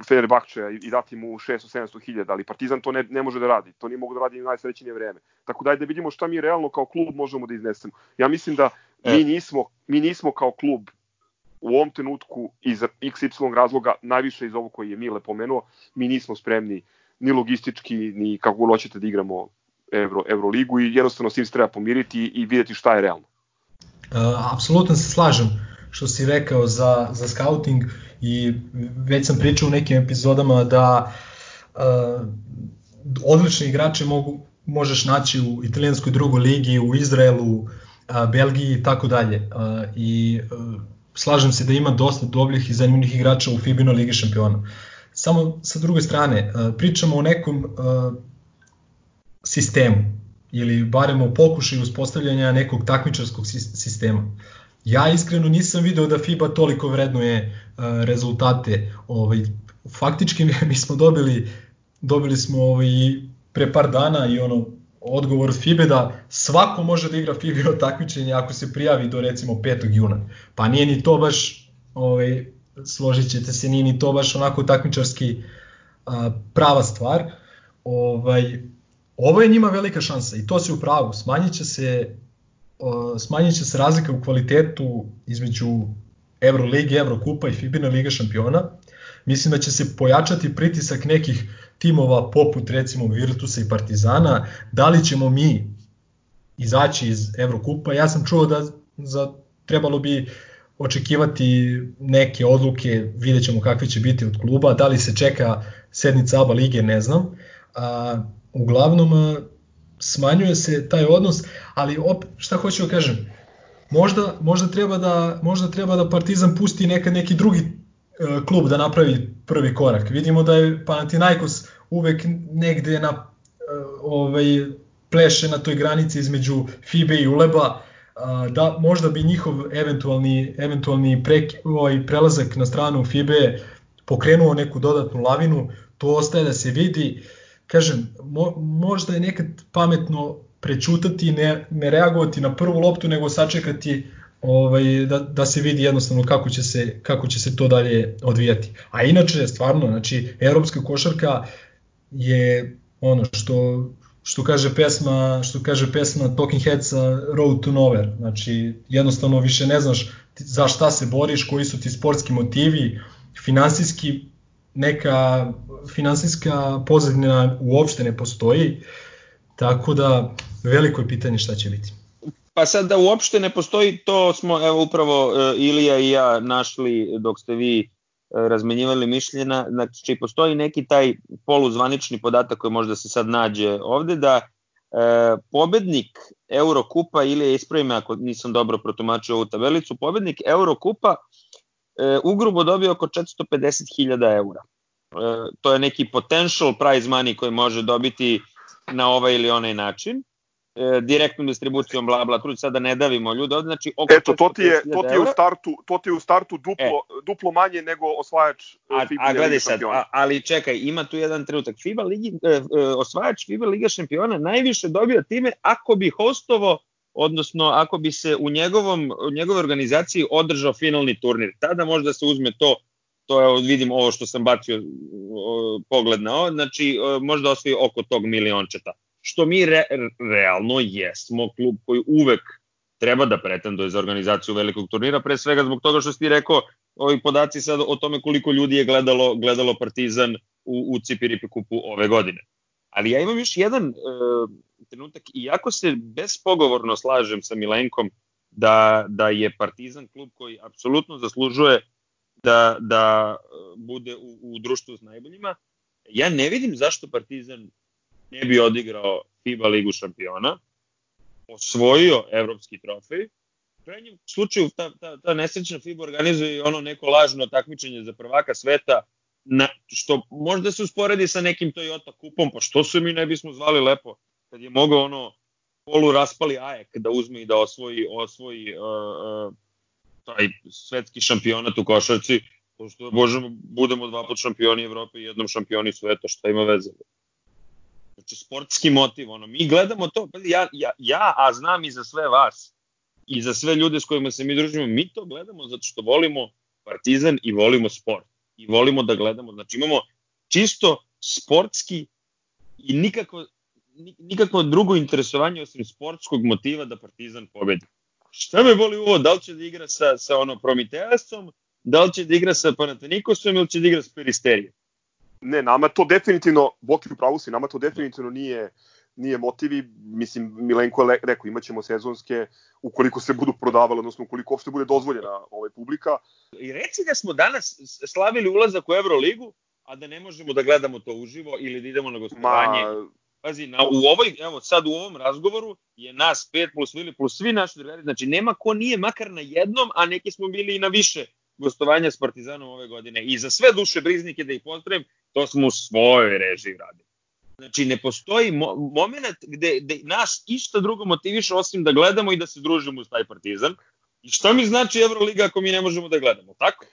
Fenerbahčeja i dati mu 600-700 hiljada, ali Partizan to ne, ne može da radi. To nije mogu da radi ni najsrećenije vreme. Tako da da vidimo šta mi realno kao klub možemo da iznesemo. Ja mislim da e. mi nismo, mi nismo kao klub u ovom trenutku iz XY razloga, najviše iz ovo koji je Mile pomenuo, mi nismo spremni ni logistički, ni kako god hoćete da igramo Euro, Euroligu i jednostavno s tim se treba pomiriti i videti šta je realno. Uh, apsolutno se slažem što si rekao za, za scouting i već sam pričao u nekim epizodama da uh, odlični igrače mogu, možeš naći u italijanskoj drugoj ligi, u Izraelu, uh, Belgiji i tako dalje. Uh, I uh, slažem se da ima dosta dobrih i zanimljivih igrača u Fibino Ligi šampiona. Samo sa druge strane, uh, pričamo o nekom sistemu ili barem o pokušaju uspostavljanja nekog takmičarskog sistema. Ja iskreno nisam video da FIBA toliko vrednuje uh, rezultate. Ovaj, faktički mi smo dobili dobili smo ovaj, pre par dana i ono odgovor od FIBE da svako može da igra FIBE takmičenje ako se prijavi do recimo 5. juna. Pa nije ni to baš, ovaj, složit ćete se, nije ni to baš onako takmičarski a, prava stvar. Ovaj, ovo je njima velika šansa i to se u pravu. Smanjit će se, smanjit će se razlika u kvalitetu između Euroligi, Eurokupa i FIBA Liga šampiona. Mislim da će se pojačati pritisak nekih timova poput recimo Virtusa i Partizana, da li ćemo mi izaći iz Evrokupa, ja sam čuo da za, trebalo bi očekivati neke odluke, vidjet ćemo kakve će biti od kluba, da li se čeka sednica ABA lige, ne znam. A, uglavnom, smanjuje se taj odnos, ali op, šta hoću da kažem, možda, možda, treba da, možda treba da Partizan pusti neka, neki drugi E, klub da napravi prvi korak. Vidimo da je Panathinaikos uvek negde na e, ovaj pleše na toj granici između FIBE i Uleba, da možda bi njihov eventualni eventualni prek, ovaj prelazak na stranu FIBE pokrenuo neku dodatnu lavinu, to ostaje da se vidi. Kažem, mo, možda je nekad pametno prečutati, ne, ne reagovati na prvu loptu, nego sačekati ovaj, da, da se vidi jednostavno kako će se, kako će se to dalje odvijati. A inače, stvarno, znači, evropska košarka je ono što što kaže pesma, što kaže pesma Talking Heads Road to Nowhere. Znači, jednostavno više ne znaš za šta se boriš, koji su ti sportski motivi, finansijski neka finansijska pozadina uopšte ne postoji, tako da veliko je pitanje šta će biti. Pa sad da uopšte ne postoji, to smo evo upravo e, Ilija i ja našli dok ste vi e, razmenjivali mišljena, znači postoji neki taj poluzvanični podatak koji možda se sad nađe ovde, da e, pobednik Eurokupa ili je ispravime ako nisam dobro protumačio ovu tabelicu, pobednik Eurokupa e, ugrubo dobio oko 450.000 eura. E, to je neki potential prize money koji može dobiti na ovaj ili onaj način. E, direktnom distribucijom bla bla tu sad da ne davimo ljude ovde znači oko Eto to ti je to ti je u startu to ti je u startu duplo e. duplo manje nego osvajač e, a, FIBA a gledaj sad a, ali čekaj ima tu jedan trenutak. FIBA ligi e, e, osvajač FIBA Liga šampiona najviše dobio time ako bi hostovo odnosno ako bi se u njegovom u njegovoj organizaciji održao finalni turnir. Tada možda se uzme to to je, vidim ovo što sam bacio pogled na ovo, znači možda osvoji oko tog miliončeta. Što mi re, realno jesmo klub koji uvek treba da pretenduje za organizaciju velikog turnira, pre svega zbog toga što si ti rekao, ovi podaci sad o tome koliko ljudi je gledalo, gledalo Partizan u, u Cipiripi kupu ove godine. Ali ja imam još jedan e, trenutak, iako se bespogovorno slažem sa Milenkom da, da je Partizan klub koji apsolutno zaslužuje da, da e, bude u, u društvu s najboljima, ja ne vidim zašto Partizan ne bi odigrao FIBA ligu šampiona, osvojio evropski trofej, u krajnjem slučaju ta, ta, ta nesrećna FIBA organizuje ono neko lažno takmičenje za prvaka sveta, na, što možda se usporedi sa nekim Toyota kupom, pa što se mi ne bismo zvali lepo, kad je mogao ono polu raspali Ajek da uzme i da osvoji, osvoji uh, uh, taj svetski šampionat u košarci, pošto možemo, budemo dva put šampioni Evrope i jednom šampioni sveta, šta ima veze. Znači, sportski motiv, ono, mi gledamo to, pa ja, ja, ja, a znam i za sve vas, i za sve ljude s kojima se mi družimo, mi to gledamo zato što volimo Partizan i volimo sport. I volimo da gledamo, znači imamo čisto sportski i nikako, nikako drugo interesovanje osim sportskog motiva da Partizan pobedi. Šta me boli ovo, da li će da igra sa, sa ono Prometeasom, da li će da igra sa Panatenikosom ili će da igra sa Peristerijom? Ne, nama to definitivno, Boki u pravu si, nama to definitivno nije nije motivi, mislim, Milenko je rekao, imaćemo sezonske, ukoliko se budu prodavale, odnosno ukoliko uopšte bude dozvoljena ovaj publika. I reci da smo danas slavili ulazak u Euroligu, a da ne možemo da gledamo to uživo ili da idemo na gostovanje. Ma, Pazi, na, u ovoj, evo sad u ovom razgovoru je nas pet plus Vili plus svi naši drugari, znači nema ko nije makar na jednom, a neki smo bili i na više gostovanja s Partizanom ove godine. I za sve duše briznike da ih pozdravim, to smo u svojoj režiji radili. Znači, ne postoji mo moment gde, gde nas išta drugo motiviše osim da gledamo i da se družimo uz taj Partizan. I šta mi znači Euroliga ako mi ne možemo da gledamo, tako?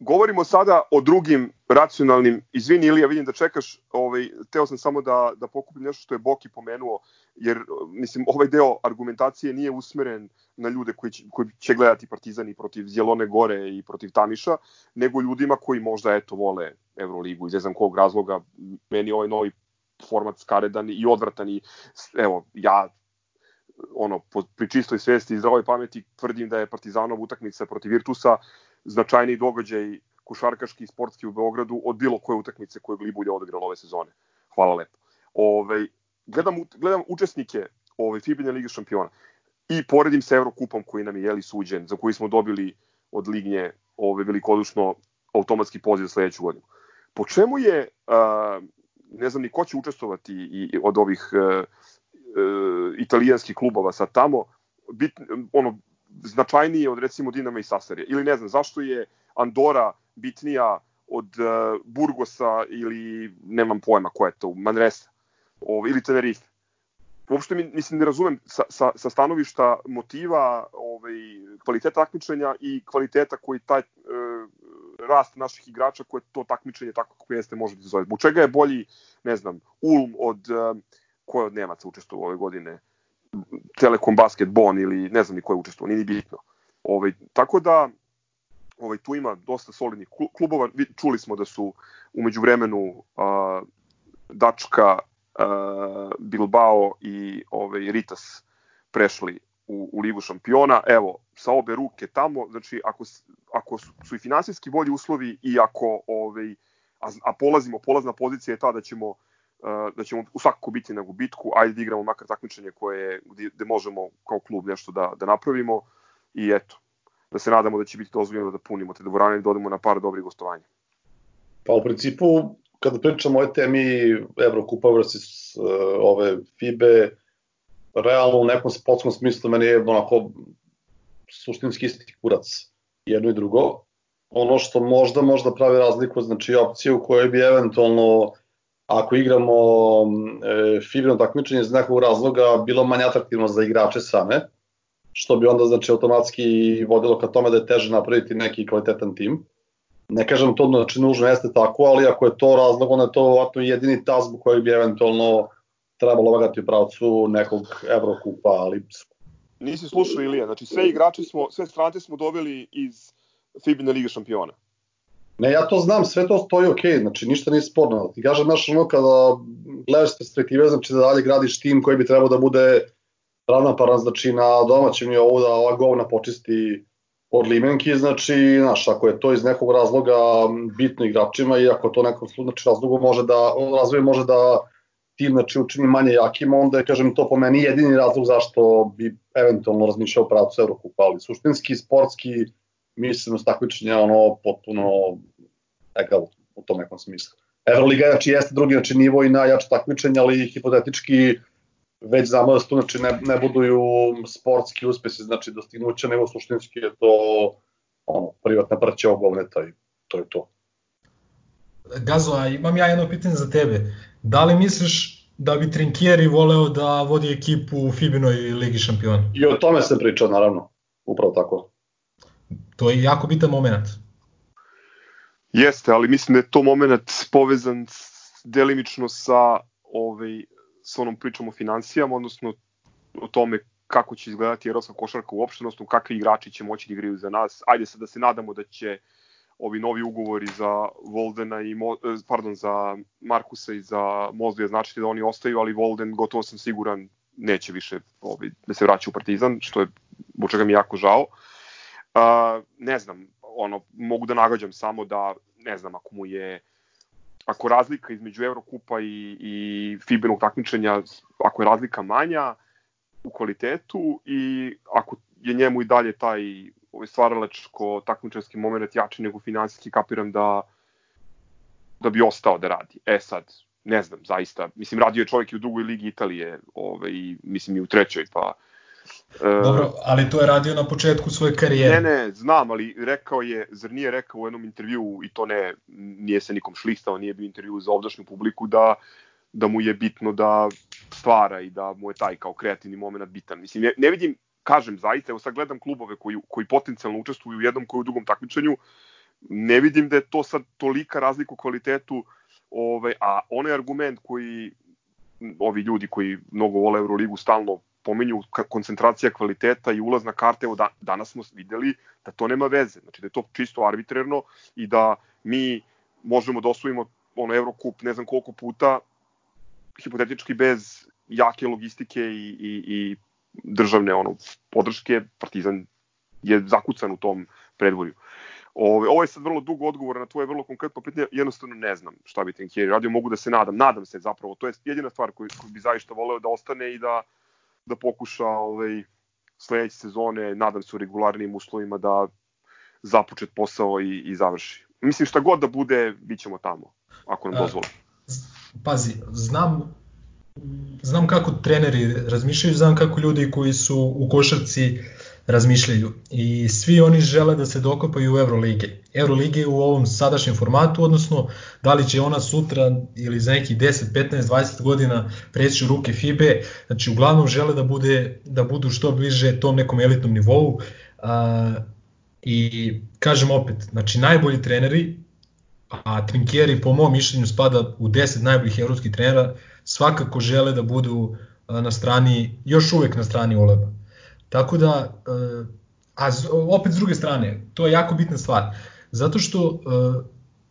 Govorimo sada o drugim racionalnim, izvini Ilija, vidim da čekaš, ovaj, teo sam samo da, da pokupim nešto što je Boki pomenuo, jer mislim ovaj deo argumentacije nije usmeren na ljude koji će, koji će gledati Partizani protiv Zjelone Gore i protiv Tamiša, nego ljudima koji možda eto vole Euroligu iz ne znam kog razloga. Meni ovaj novi format skaredan i odvratan i evo, ja ono, po, pri čistoj svesti i zdravoj pameti tvrdim da je Partizanov utakmica protiv Virtusa značajniji događaj košarkaški i sportski u Beogradu od bilo koje utakmice koje Glibulja odigrala ove sezone. Hvala lepo. Ove, gledam, gledam učesnike ove FIBA Lige šampiona i poredim sa Eurokupom koji nam je jeli suđen, za koji smo dobili od Lignje ove velikodušno automatski poziv za sledeću godinu. Po čemu je, a, ne znam ni ko će učestvovati i, od ovih a, a, italijanskih klubova sa tamo, bit, ono, značajnije od recimo Dinama i Sasarije. Ili ne znam, zašto je Andora bitnija od uh, Burgosa ili nemam pojma ko je to, Manresa ovaj, ili Tenerife. Uopšte mi, mislim, ne razumem sa, sa, sa stanovišta motiva, ovaj, kvaliteta takmičenja i kvaliteta koji taj uh, rast naših igrača koje to takmičenje tako kako jeste može da zove. Zbog čega je bolji, ne znam, Ulm od uh, ko je od Nemaca učestvovao ove godine? Telekom Basket Bon ili ne znam ni ko je učestvovao, nije ni bitno. Ovaj, tako da ovaj, tu ima dosta solidnih klubova. Čuli smo da su umeđu vremenu uh, Dačka, uh, Bilbao i ovaj, Ritas prešli u, u Ligu šampiona. Evo, sa obe ruke tamo, znači ako, ako su i finansijski bolji uslovi i ako ovaj, a, a polazimo, polazna pozicija je ta da ćemo da ćemo u svakako biti na gubitku, ajde da igramo makar takmičenje koje, gde, gde možemo kao klub nešto da, da napravimo i eto, da se nadamo da će biti dozvoljeno da punimo te dvorane i dodamo da na par dobrih gostovanja. Pa u principu, kada pričamo o ovoj temi Evrokupa versus uh, ove FIBE, realno u nekom sportskom smislu meni je onako suštinski isti kurac jedno i drugo. Ono što možda možda pravi razliku, znači opcije u kojoj bi eventualno ako igramo e, fibino takmičenje iz nekog razloga bilo manje atraktivno za igrače same, što bi onda znači automatski vodilo ka tome da je teže napraviti neki kvalitetan tim. Ne kažem to znači nužno jeste tako, ali ako je to razlog, onda je to vratno jedini tazbu koji bi eventualno trebalo lagati u pravcu nekog Evrokupa, ali... Nisi slušao Ilija, znači sve igrače smo, sve strance smo doveli iz Fibine Lige šampiona. Ne, ja to znam, sve to stoji ok, znači ništa nije sporno. Ti kažem, znaš, ono kada gledaš perspektive, znači da dalje gradiš tim koji bi trebao da bude ravnoparan, znači na domaćem nivou da ova govna počisti od limenki, znači, znaš, ako je to iz nekog razloga bitno igračima i ako to nekom znači, razlogu može da, razvoj može da tim znači, učini manje jakim, onda je, kažem, to po meni jedini razlog zašto bi eventualno razmišljao pravcu Eurokupa, ali suštinski, sportski, mislim da takmičenje ono potpuno egal u tom nekom smislu. Euroliga znači jeste drugi znači nivo i najjače takmičenje, ali hipotetički već znamo da su znači ne, ne buduju sportski uspesi, znači dostignuća, nego suštinski je to ono, privatna prća ogovneta i to je to. Gazo, a imam ja jedno pitanje za tebe. Da li misliš da bi Trinkieri voleo da vodi ekipu u Fibinoj Ligi šampiona? I o tome se priča, naravno. Upravo tako. To je jako bitan moment. Jeste, ali mislim da je to moment povezan delimično sa ovaj, sa onom pričom o financijama, odnosno o tome kako će izgledati evropska košarka uopšte, odnosno kakvi igrači će moći da igraju za nas. Ajde se da se nadamo da će ovi novi ugovori za Voldena i Mo, pardon za Markusa i za Mozlija značiti da oni ostaju, ali Volden gotovo sam siguran neće više ovaj, da se vraća u Partizan, što je u čega mi jako žao. Uh, ne znam, ono mogu da nagađam samo da ne znam ako mu je ako razlika između Evrokupa i, i FIBA-nog takmičenja, ako je razlika manja u kvalitetu i ako je njemu i dalje taj ovaj stvaralačko takmičarski moment jači nego finansijski, kapiram da da bi ostao da radi. E sad, ne znam, zaista, mislim, radio je čovjek i u drugoj ligi Italije, ovaj, mislim i u trećoj, pa Dobro, ali to je radio na početku svoje karijere. Ne, ne, znam, ali rekao je, zar nije rekao u jednom intervju, i to ne, nije se nikom šlistao, nije bio intervju za ovdašnju publiku, da, da mu je bitno da stvara i da mu je taj kao kreativni moment bitan. Mislim, ne, ne vidim, kažem zaista, evo sad gledam klubove koji, koji potencijalno učestvuju u jednom koji u drugom takmičenju, ne vidim da je to sad tolika razlika u kvalitetu, ovaj, a onaj argument koji ovi ljudi koji mnogo vole Euroligu stalno pominju koncentracija kvaliteta i ulaz na karte, evo da, danas smo videli da to nema veze, znači da je to čisto arbitrerno i da mi možemo da osvojimo ono Eurocup ne znam koliko puta hipotetički bez jake logistike i, i, i državne ono podrške. Partizan je zakucan u tom predvorju. Ove, ovo je sad vrlo dugo odgovor na tvoje vrlo konkretno pitanje, jednostavno ne znam šta bi Trinkieri radio, mogu da se nadam, nadam se zapravo, to je jedina stvar koju, koju bi zaista voleo da ostane i da da pokuša ovaj, sledeće sezone, nadam se u regularnim uslovima da započet posao i, i završi. Mislim šta god da bude, bit ćemo tamo, ako nam dozvole. Pazi, znam znam kako treneri razmišljaju, znam kako ljudi koji su u košarci razmišljaju i svi oni žele da se dokopaju u Eurolige. Eurolige u ovom sadašnjem formatu, odnosno da li će ona sutra ili za nekih 10, 15, 20 godina preći u ruke FIBE, znači uglavnom žele da, bude, da budu što bliže tom nekom elitnom nivou a, i kažem opet, znači najbolji treneri, a Trinkieri po mom mišljenju spada u 10 najboljih evropskih trenera, svakako žele da budu na strani, još uvek na strani Oleba. Tako da, e, a opet s druge strane, to je jako bitna stvar, zato što e,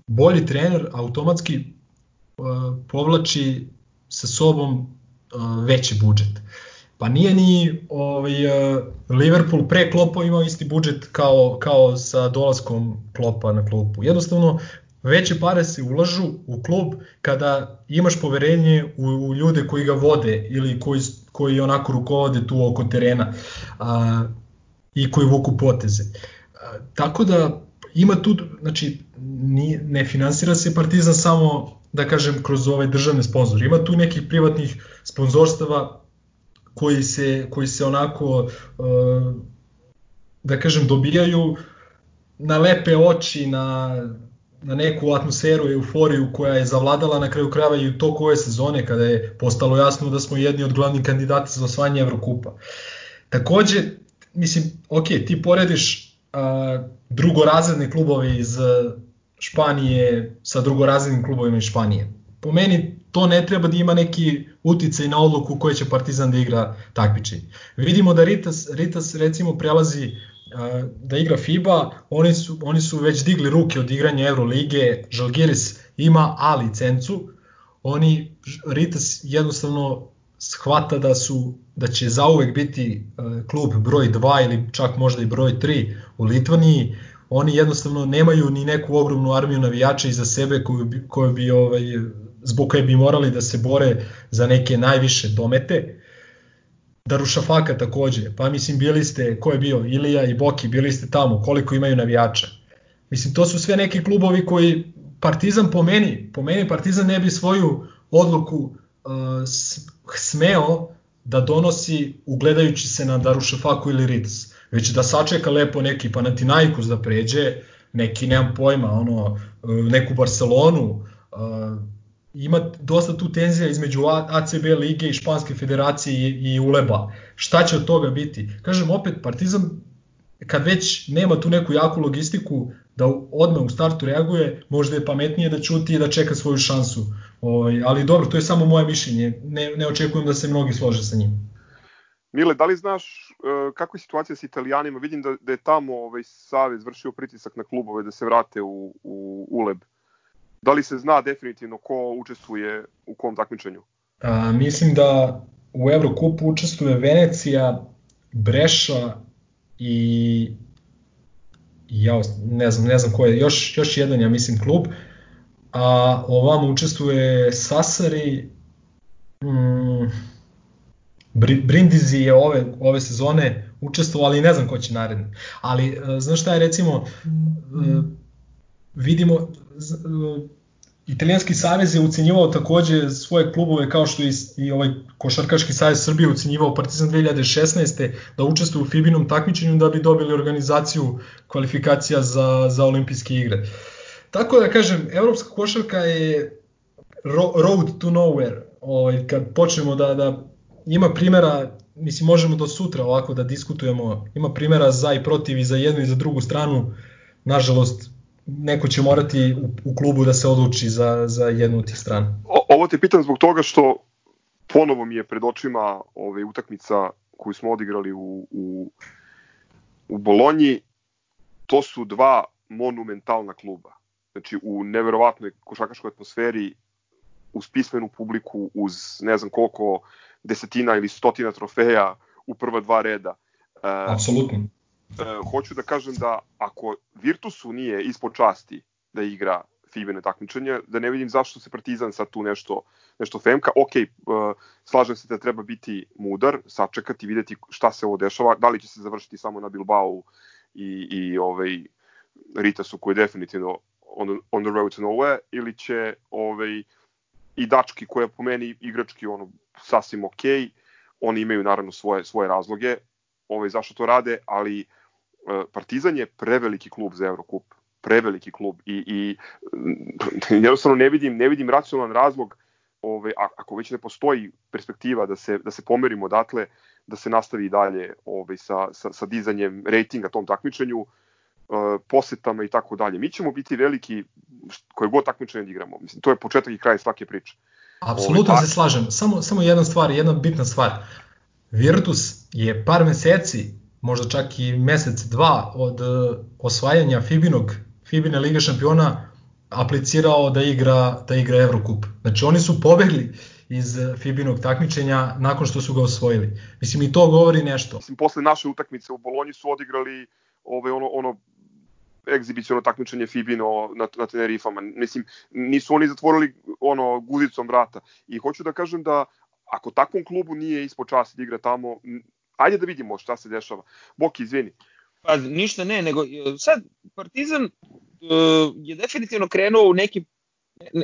bolji trener automatski e, povlači sa sobom veći budžet. Pa nije ni ovaj, Liverpool pre Klopa imao isti budžet kao, kao sa dolaskom Klopa na klupu. Jednostavno, veće pare se ulažu u klub kada imaš poverenje u, u ljude koji ga vode ili koji, koji onako rukovode tu oko terena a, i koji vuku poteze. A, tako da ima tu, znači ni, ne finansira se Partizan samo da kažem kroz ove državne sponzore. Ima tu nekih privatnih sponzorstava koji se, koji se onako da kažem dobijaju na lepe oči, na na neku atmosferu euforiju koja je zavladala na kraju krajeva i u toku ove sezone kada je postalo jasno da smo jedni od glavnih kandidata za osvajanje Evrokupa. Takođe, mislim, ok, ti porediš a, drugorazredne klubove iz Španije sa drugorazrednim klubovima iz Španije. Po meni to ne treba da ima neki uticaj na odluku koje će Partizan da igra takmičenje. Vidimo da Ritas, Ritas recimo prelazi da igra FIBA, oni su, oni su već digli ruke od igranja Eurolige, Žalgiris ima A licencu, oni, Ritas jednostavno shvata da su da će zauvek biti klub broj 2 ili čak možda i broj 3 u Litvaniji. Oni jednostavno nemaju ni neku ogromnu armiju navijača iza sebe koju bi, koju bi ovaj, zbog koje bi morali da se bore za neke najviše domete. Darušafaka takođe, pa mislim bili ste, ko je bio, Ilija i Boki, bili ste tamo, koliko imaju navijača. Mislim, to su sve neki klubovi koji Partizan po meni, po meni Partizan ne bi svoju odluku uh, smeo da donosi ugledajući se na Darušafaku ili Ritz, već da sačeka lepo neki Panathinaikos da pređe, neki, nemam pojma, ono, neku Barcelonu, ima dosta tu tenzija između ACB lige i Španske federacije i, i Uleba. Šta će od toga biti? Kažem opet, Partizan kad već nema tu neku jaku logistiku da odmah u startu reaguje, možda je pametnije da čuti i da čeka svoju šansu. Ovaj, ali dobro, to je samo moje mišljenje. Ne, ne očekujem da se mnogi slože sa njim. Mile, da li znaš uh, kakva je situacija sa Italijanima? Vidim da, da je tamo ovaj, Savez vršio pritisak na klubove da se vrate u, u ULEB. Da li se zna definitivno ko učestvuje u kom takmičenju? A, mislim da u Eurokupu učestvuje Venecija, Breša i ja ne znam, ne znam ko je, još, još jedan ja mislim klub, a ovam učestvuje Sasari, mm, Brindizi je ove, ove sezone učestvovao, ali ne znam ko će naredni. Ali, e, znaš šta je, recimo, e, vidimo, Italijanski savez je ucenjivao takođe svoje klubove kao što i, i ovaj Košarkaški savez Srbije ucenjivao Partizan 2016. da učestvuje u FIBInom takmičenju da bi dobili organizaciju kvalifikacija za, za olimpijske igre. Tako da kažem, evropska košarka je road to nowhere. Ovaj, kad počnemo da, da ima primera, mislim možemo do sutra ovako da diskutujemo, ima primera za i protiv i za jednu i za drugu stranu, nažalost neko će morati u, u klubu da se odluči za, za jednu od tih strana. O, ovo te pitam zbog toga što ponovo mi je pred očima ove utakmica koju smo odigrali u, u, u Bolonji. To su dva monumentalna kluba. Znači u neverovatnoj košakaškoj atmosferi uz pismenu publiku, uz ne znam koliko desetina ili stotina trofeja u prva dva reda. E, Apsolutno e, hoću da kažem da ako Virtusu nije ispod časti da igra Fibine takmičenje, da ne vidim zašto se Partizan sad tu nešto, nešto femka. Ok, uh, slažem se da treba biti mudar, sačekati, videti šta se ovo dešava, da li će se završiti samo na Bilbao i, i ovaj, Ritasu koji je definitivno on, on the road to nowhere, ili će ovaj, i Dački koja po meni igrački ono sasvim ok, oni imaju naravno svoje svoje razloge, ovaj zašto to rade, ali E, Partizan je preveliki klub za Eurokup, preveliki klub i, i jednostavno ne vidim, ne vidim racionalan razlog ove, ako već ne postoji perspektiva da se, da se pomerimo odatle, da se nastavi dalje ove, sa, sa, sa dizanjem rejtinga tom takmičenju, e, posetama i tako dalje. Mi ćemo biti veliki koje god takmičenje da igramo. Mislim, to je početak i kraj svake priče. Apsolutno se slažem. Samo, samo jedna stvar, jedna bitna stvar. Virtus je par meseci možda čak i mesec, dva od e, osvajanja Fibinog, Fibine Liga šampiona aplicirao da igra, da igra Evrokup. Znači oni su pobegli iz Fibinog takmičenja nakon što su ga osvojili. Mislim i to govori nešto. Mislim posle naše utakmice u Bolonji su odigrali ove ono ono egzibiciono takmičenje Fibino na, na Tenerifama. Mislim, nisu oni zatvorili ono guzicom vrata. I hoću da kažem da ako takvom klubu nije ispod časti da igra tamo, ajde da vidimo šta se dešava. Boki, izvini. Pa ništa ne, nego e, sad Partizan uh, je definitivno krenuo u neki,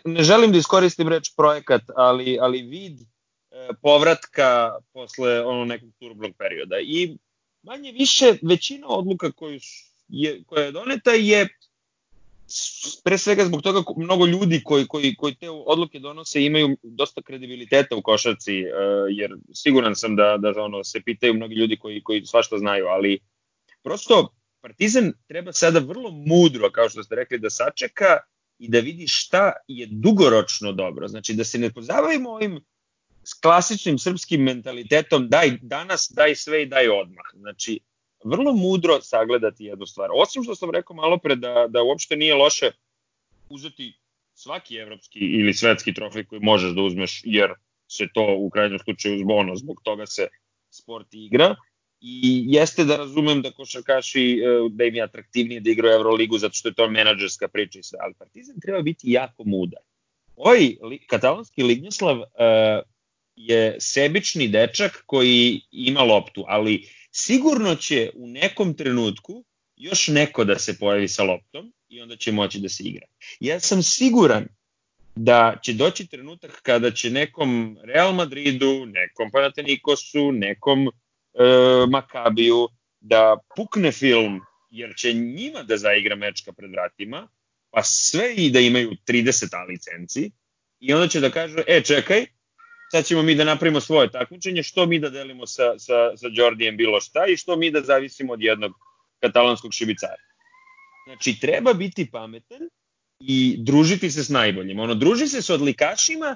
ne, želim da iskoristim reč projekat, ali, ali vid uh, povratka posle ono nekog turbnog perioda. I manje više većina odluka koju je, koja je doneta je pre svega zbog toga mnogo ljudi koji, koji, koji te odluke donose imaju dosta kredibiliteta u košarci, uh, jer siguran sam da, da ono, se pitaju mnogi ljudi koji, koji svašta znaju, ali prosto Partizan treba sada vrlo mudro, kao što ste rekli, da sačeka i da vidi šta je dugoročno dobro. Znači da se ne pozabavimo ovim klasičnim srpskim mentalitetom daj danas, daj sve i daj odmah. Znači vrlo mudro sagledati jednu stvar. Osim što sam rekao malo pre da, da uopšte nije loše uzeti svaki evropski ili svetski trofej koji možeš da uzmeš, jer se to u krajnjem slučaju zbono, zbog toga se sport igra. I jeste da razumem da košarkaši, e, da im je atraktivnije da igraju Euroligu zato što je to menadžerska priča i sve, ali Partizan treba biti jako mudar. Ovaj katalonski Lignjeslav uh, je sebični dečak koji ima loptu, ali sigurno će u nekom trenutku još neko da se pojavi sa loptom i onda će moći da se igra. Ja sam siguran da će doći trenutak kada će nekom Real Madridu, nekom Panatenikosu, nekom e, Makabiju da pukne film jer će njima da zaigra mečka pred vratima, pa sve i da imaju 30 A licenci i onda će da kažu, e čekaj, sad ćemo mi da napravimo svoje takmičenje, što mi da delimo sa, sa, sa Jordijem bilo šta i što mi da zavisimo od jednog katalonskog šibicara. Znači, treba biti pametan i družiti se s najboljim. Ono, druži se s odlikašima,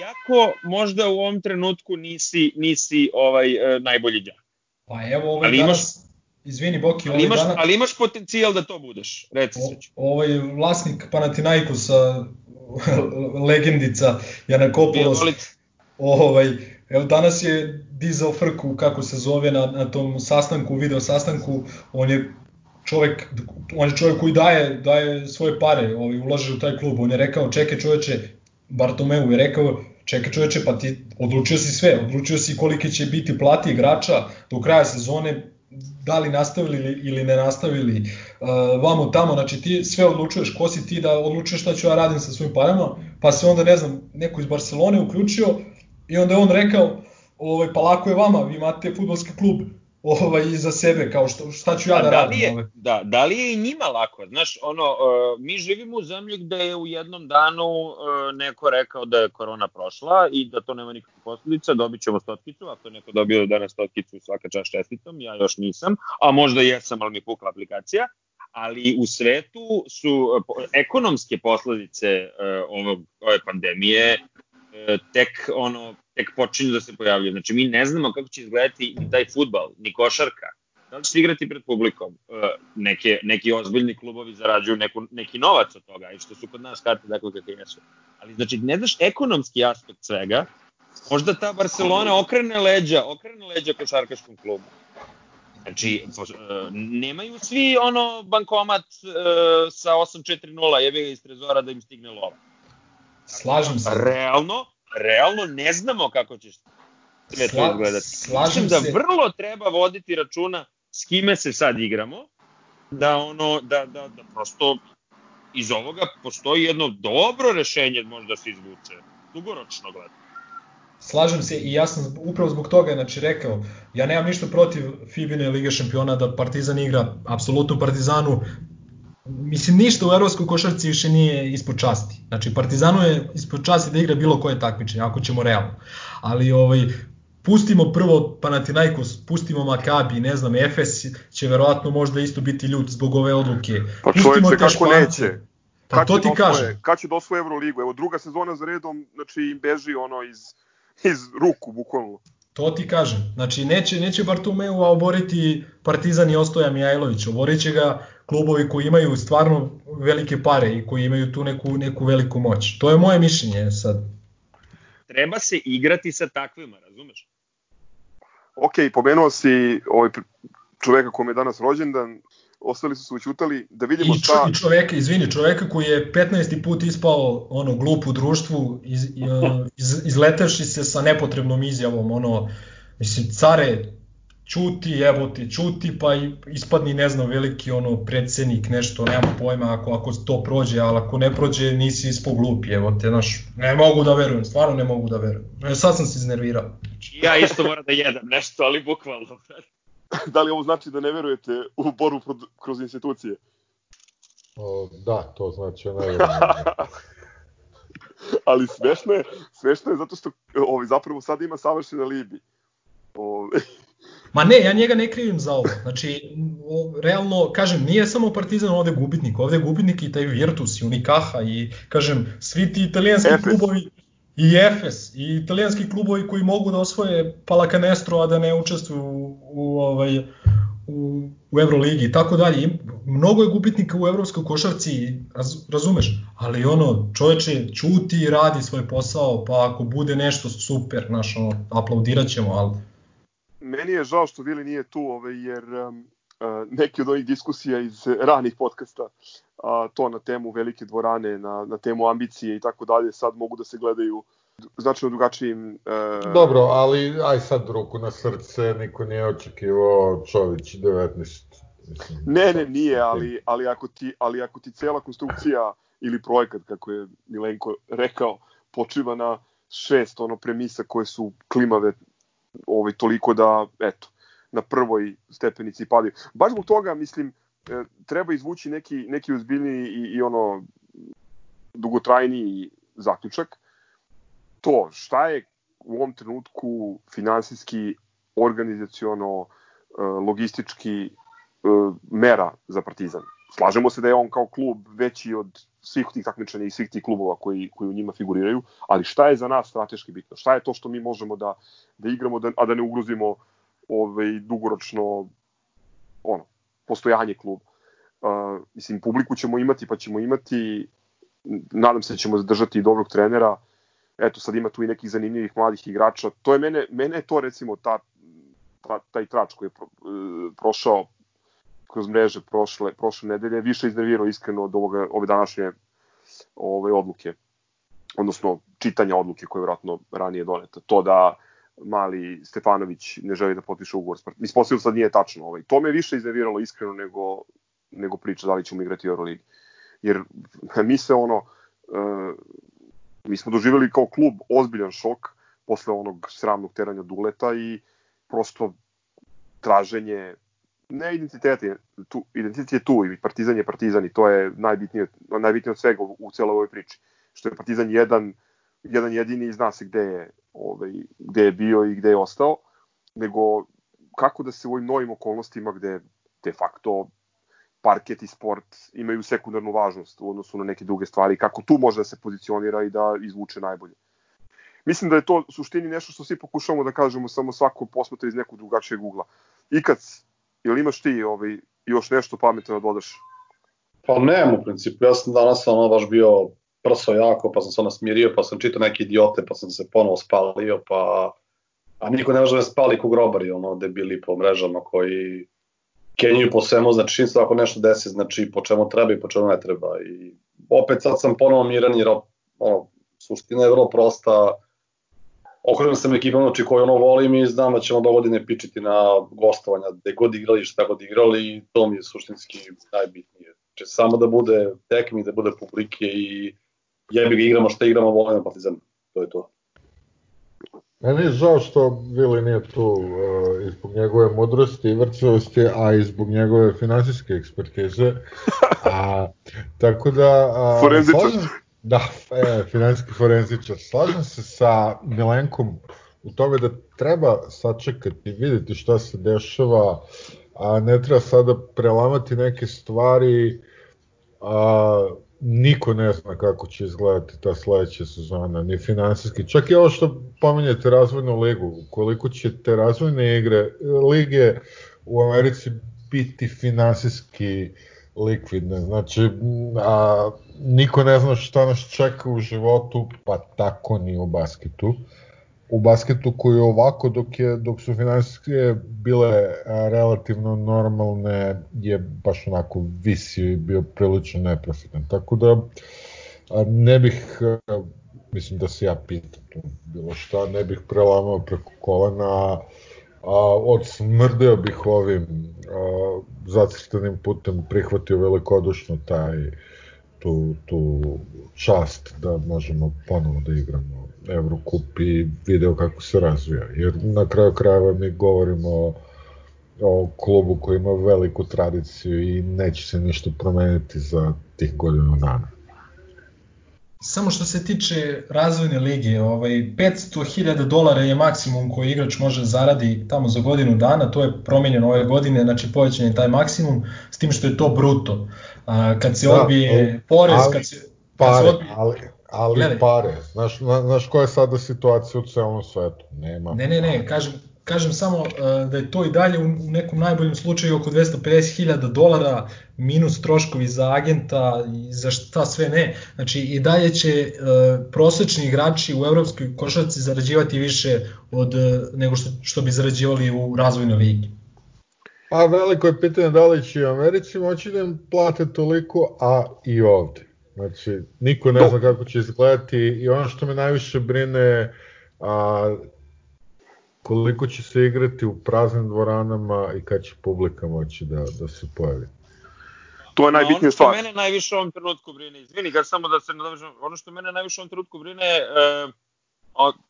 iako možda u ovom trenutku nisi, nisi ovaj e, najbolji đak. Pa evo ovaj ali danas, imaš, izvini Boki, ali ovaj imaš, danas... Ali imaš potencijal da to budeš, reci se. Ovaj vlasnik Panathinaikosa, legendica Janakopoulos, ovaj, evo danas je dizao frku, kako se zove, na, na tom sastanku, video sastanku, on je čovek, on je čovek koji daje, daje svoje pare, ovaj, ulaže u taj klub, on je rekao, čekaj čoveče, Bartomeu je rekao, čekaj čoveče, pa ti odlučio si sve, odlučio si kolike će biti plati igrača do kraja sezone, da li nastavili ili ne nastavili, uh, vamo tamo, znači ti sve odlučuješ, ko si ti da odlučuješ šta ću ja radim sa svojim parama, pa se onda, ne znam, neko iz Barcelone uključio i onda je on rekao, ovaj, pa lako je vama, vi imate futbolski klub, ovaj, iza sebe, kao što, šta ću ja da, da radim. Je, ovaj. da, da li je i njima lako? Znaš, ono, uh, mi živimo u zemlji gde je u jednom danu uh, neko rekao da je korona prošla i da to nema nikakve posledica, dobit ćemo stotkicu, ako je neko dobio danas stotkicu svaka čast čestitom, ja još nisam, a možda jesam, ali mi pukla aplikacija, ali u svetu su uh, ekonomske posledice uh, ovog, ove pandemije tek ono tek počinju da se pojavljaju. Znači, mi ne znamo kako će izgledati ni taj futbal, ni košarka. Da li će igrati pred publikom? E, neke, neki ozbiljni klubovi zarađuju neku, neki novac od toga, i što su kod nas karte dakle kakve jesu. Ali, znači, ne znaš ekonomski aspekt svega, možda ta Barcelona okrene leđa, okrene leđa košarkaškom klubu. Znači, e, nemaju svi ono bankomat e, sa 840, jebi ga iz trezora da im stigne lova. Slažem se. Realno, realno ne znamo kako će sve to izgledati. Slažem da se. vrlo treba voditi računa s kime se sad igramo, da ono, da, da, da prosto iz ovoga postoji jedno dobro rešenje možda se izvuče, dugoročno gledano. Slažem se i ja sam upravo zbog toga znači rekao, ja nemam ništa protiv Fibine Lige šampiona da Partizan igra, apsolutno Partizanu mislim ništa u evropskoj košarci više nije ispod časti. Znači Partizanu je ispod časti da igra bilo koje takmičenje, ako ćemo realno. Ali ovaj pustimo prvo Panathinaikos, pustimo Makabi, ne znam, Efes će verovatno možda isto biti ljud zbog ove odluke. Pa čovječe, kako špance. neće? Pa to ti kažem. Kad će da osvoje Euroligu? Evo druga sezona za redom, znači im beži ono iz, iz ruku, bukvalno. To ti kažem. Znači, neće, neće Bartomeu oboriti Partizan i Ostoja Mijajlović. Oborit će ga klubovi koji imaju stvarno velike pare i koji imaju tu neku, neku veliku moć. To je moje mišljenje sad. Treba se igrati sa takvima, razumeš? Ok, pomenuo si ovaj čoveka kom je danas rođendan, ostali su se učutali, da vidimo I, šta... I čoveka, izvini, čoveka koji je 15. put ispao ono glup u društvu, iz, iz, izletavši se sa nepotrebnom izjavom, ono, mislim, care, čuti, evo ti, čuti, pa ispadni, ne znam, veliki ono predsednik, nešto, nema pojma ako, ako to prođe, ali ako ne prođe, nisi ispod glupi, evo te, znaš, ne mogu da verujem, stvarno ne mogu da verujem. E, sad sam se iznervirao. Ja isto moram da jedem nešto, ali bukvalno. da li ovo znači da ne verujete u boru kroz institucije? O, da, to znači ne verujem. Ali smešno je, smešno je zato što ovaj, zapravo sad ima savršen alibi. Ovaj. Ma ne, ja njega ne krivim za ovo. Znači, o, realno, kažem, nije samo Partizan ovde gubitnik, ovde je gubitnik i taj Virtus i Unikaha i, kažem, svi ti italijanski Efes. klubovi i Efes i italijanski klubovi koji mogu da osvoje Palacanestro a da ne učestvuju u, u ovaj u, u Euroligi i tako dalje. Mnogo je gubitnika u evropskoj košarci, raz, razumeš, ali ono, čoveče čuti i radi svoj posao, pa ako bude nešto super, znaš, ono, aplaudirat ćemo, ali... Meni je žao što Vili nije tu, ovaj, jer um, neki od ovih diskusija iz ranih podcasta, a, to na temu velike dvorane, na, na temu ambicije i tako dalje, sad mogu da se gledaju značajno drugačijim... Uh... Dobro, ali aj sad ruku na srce, niko nije očekivao Čović 19. Mislim, ne, ne, nije, ali, ali, ako ti, ali ako ti cela konstrukcija ili projekat, kako je Milenko rekao, počiva na šest ono premisa koje su klimave ovaj, toliko da, eto, na prvoj stepenici padaju. Baš zbog toga, mislim, e, treba izvući neki, neki uzbiljni i, i ono dugotrajniji zaključak, to šta je u ovom trenutku finansijski, organizaciono, e, logistički e, mera za Partizan. Slažemo se da je on kao klub veći od svih tih takmičenja i svih tih klubova koji, koji u njima figuriraju, ali šta je za nas strateški bitno? Šta je to što mi možemo da, da igramo, da, a da ne ugrozimo ovaj, dugoročno ono, postojanje kluba? Uh, mislim, publiku ćemo imati, pa ćemo imati, nadam se da ćemo zadržati dobrog trenera, eto sad ima tu i nekih zanimljivih mladih igrača. To je mene, mene je to recimo ta, ta taj trač koji je pro, e, prošao kroz mreže prošle, prošle nedelje više iznervirao iskreno od ovoga, ove današnje ove odluke odnosno čitanja odluke koje je vjerojatno ranije doneta. To da mali Stefanović ne želi da potpiše ugovor. Ispostavilo sad nije tačno. Ovaj. To me više iznerviralo iskreno nego, nego priča da li ćemo igrati u Euroligi. Jer mi se ono, uh, Mi smo doživjeli kao klub ozbiljan šok posle onog sramnog teranja Duleta i prosto traženje ne identiteta, tu, identitet je tu i Partizan je Partizan i to je najbitnije, najbitnije od svega u, u celoj ovoj priči. Što je Partizan jedan, jedan jedini i zna se gde je, ovaj, gde je bio i gde je ostao, nego kako da se u ovim novim okolnostima gde de facto parket i sport imaju sekundarnu važnost u odnosu na neke druge stvari, kako tu može da se pozicionira i da izvuče najbolje. Mislim da je to suštini nešto što svi pokušavamo da kažemo, samo svako posmatra iz nekog drugačijeg ugla. Ikac, ili imaš ti ovaj, još nešto pametno da dodaš? Pa nemam u principu, ja sam danas ono baš bio prso jako, pa sam se ono smirio, pa sam čitao neke idiote, pa sam se ponovo spalio, pa... A niko ne može da spali ko grobari, ono, debili po mrežama koji kenjuju po svemu, znači čim se ako nešto desi, znači po čemu treba i po čemu ne treba. I opet sad sam ponovo miran jer ono, suština je vrlo prosta, okrenuo sam ekipom znači, koju ono volim i znam da ćemo do godine pičiti na gostovanja, gde god igrali, šta god igrali i to mi je suštinski najbitnije. Znači samo da bude tekmi, da bude publike i jebi ga igramo šta igramo, volimo Partizan. To je to. Meni je žao što Vili nije tu uh, i zbog njegove mudrosti i vrcavosti, a i zbog njegove finansijske ekspertize. A, tako da... Uh, forenzičar. Slažem, da, e, finansijski forenzičar. Slažem se sa Milenkom u tome da treba sačekati, videti šta se dešava, a ne treba sada prelamati neke stvari, a, niko ne zna kako će izgledati ta sledeća sezona, ni finansijski. Čak i ovo što pominjete razvojnu ligu, koliko će te razvojne igre, lige u Americi biti finansijski likvidne. Znači, a, niko ne zna šta nas čeka u životu, pa tako ni u basketu. U basketu koji ovako dok, je, dok su finansijske bile relativno normalne je baš onako visio i bio prilično neprofitan. Tako da ne bih, mislim da se ja pitam tu bilo šta, ne bih prelamao preko kolena, a, odsmrdeo bih ovim a, zacrtanim putem, prihvatio velikodušno taj tu, tu čast da možemo ponovo da igramo Eurocup i video kako se razvija. Jer na kraju krajeva mi govorimo o, o klubu koji ima veliku tradiciju i neće se ništa promeniti za tih godinu dana. Samo što se tiče razvojne lige, ovaj 500.000 dolara je maksimum koji igrač može zaradi tamo za godinu dana, to je promenjeno ove godine, znači povećan je taj maksimum, s tim što je to bruto. A, kad se da, odbije porez, ali, kad se, pare, kad se odbije, ali, ali Gledaj. pare, znaš, znaš koja je sada situacija u celom svetu, nema. Ne, ne, ne, kažem, kažem samo da je to i dalje u nekom najboljem slučaju oko 250.000 dolara minus troškovi za agenta i za šta sve ne. Znači i dalje će prosečni igrači u evropskoj košarci zarađivati više od nego što, što bi zarađivali u razvojnoj ligi. Pa veliko je pitanje da li će u Americi moći da im plate toliko, a i ovde. Znači, niko ne zna kako će izgledati i ono što me najviše brine, a, koliko će se igrati u praznim dvoranama i kad će publika moći da, da se pojavi. To je najbitnija stvar. Ono što mene najviše u ovom trenutku brine, izvini ga samo da se nadovežem, ono što mene najviše u ovom trenutku brine, e,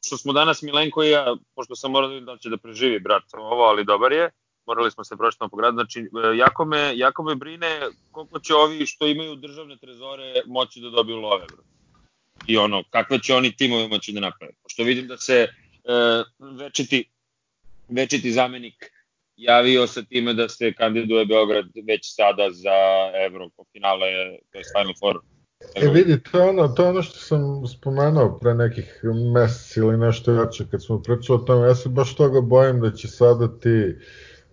što smo danas Milenko i ja, pošto sam morao da vidim da će da preživi brat ovo, ali dobar je, morali smo se prošetamo po gradu, znači e, jako me, jako me brine koliko će ovi što imaju državne trezore moći da dobiju love, bro. I ono, kakve će oni timove moći da naprave. Pošto vidim da se večiti, večiti zamenik javio sa time da se kandiduje Beograd već sada za Evro finale, to je Final Four. E vidi, to je, ono, to je ono što sam spomenuo pre nekih meseci ili nešto jače kad smo pričali o tome, ja se baš toga bojim da će sada ti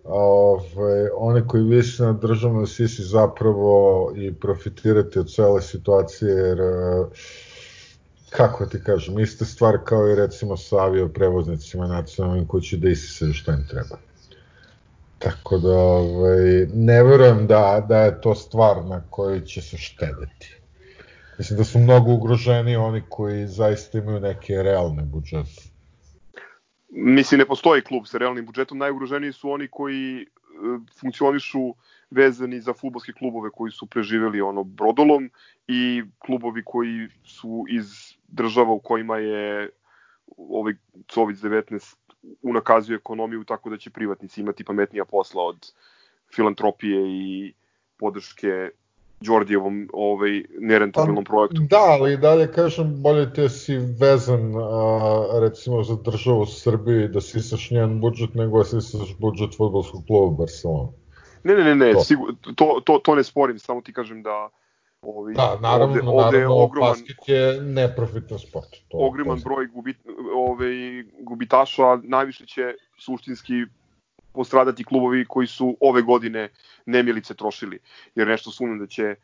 ove, one koji visi na državnoj sisi zapravo i profitirati od cele situacije, jer kako ti kažem, iste stvari kao i recimo sa avioprevoznicima nacionalnim koji će da isisaju šta im treba. Tako da ovaj, ne verujem da, da je to stvar na kojoj će se štedeti. Mislim da su mnogo ugroženi oni koji zaista imaju neke realne budžete. Mislim, ne postoji klub sa realnim budžetom, najugroženiji su oni koji funkcionišu vezani za futbolske klubove koji su preživeli ono brodolom i klubovi koji su iz država u kojima je ovaj COVID-19 unakazuje ekonomiju tako da će privatnici imati pametnija posla od filantropije i podrške Đordijevom ovaj, nerentabilnom pa, projektu. Da, ali dalje kažem, bolje te si vezan a, recimo za državu u Srbiji da si saš njen budžet nego da si saš budžet futbolskog kluba Barcelona. Ne, ne, ne, ne, to. Sigur, to, to, to ne sporim, samo ti kažem da Ovi, da, naravno, ovde, ovde naravno, ogroman, basket je neprofitan sport. To, ogroman broj gubit, ove, gubitaša, najviše će suštinski postradati klubovi koji su ove godine nemilice trošili, jer nešto sumnjam da će e,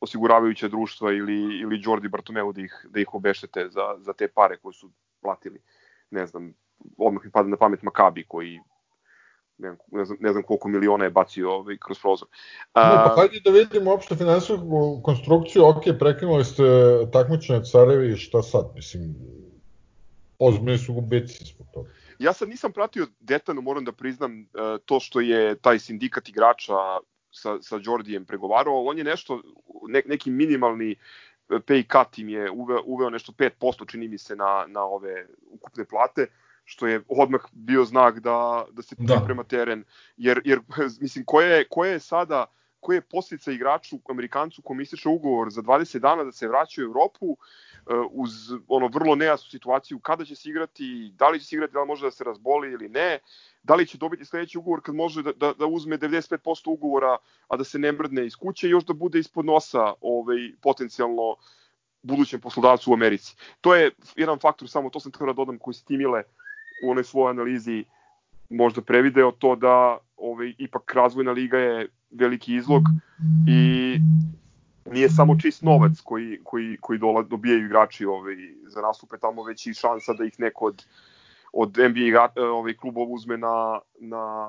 osiguravajuća društva ili, ili Jordi Bartomeu da ih, da ih obeštete za, za te pare koje su platili. Ne znam, odmah mi pada na pamet Makabi koji ne, ne, znam, ne znam koliko miliona je bacio ovaj, kroz prozor. A, ne, pa hajde da vidimo uopšte finansijsku konstrukciju, ok, prekinuli ste takmičenje carevi, šta sad, mislim, ozbiljni su gubici zbog toga. Ja sad nisam pratio detaljno, moram da priznam, e, to što je taj sindikat igrača sa, sa Jordijem pregovarao, on je nešto, ne, neki minimalni e, pay cut im je uveo, uveo nešto 5% čini mi se na, na ove ukupne plate, što je odmah bio znak da, da se da. priprema teren, jer, jer mislim, koje je, koje je sada, koje je posljedica igraču, Amerikancu, kom ističe ugovor za 20 dana da se vraća u Evropu, E, uz ono vrlo nejasnu situaciju kada će se igrati, da li će se igrati, da li može da se razboli ili ne, da li će dobiti sledeći ugovor kad može da, da, da uzme 95% ugovora, a da se ne mrdne iz kuće i još da bude ispod nosa ovaj, potencijalno budućem poslodavcu u Americi. To je jedan faktor, samo to sam htio da dodam, koji Stimile u onoj svojoj analizi možda prevideo to da ovaj, ipak razvojna liga je veliki izlog i nije samo čist novac koji, koji, koji dola, dobijaju igrači ovaj, za nastupe tamo, već i šansa da ih neko od, od NBA ovaj, klubova uzme na, na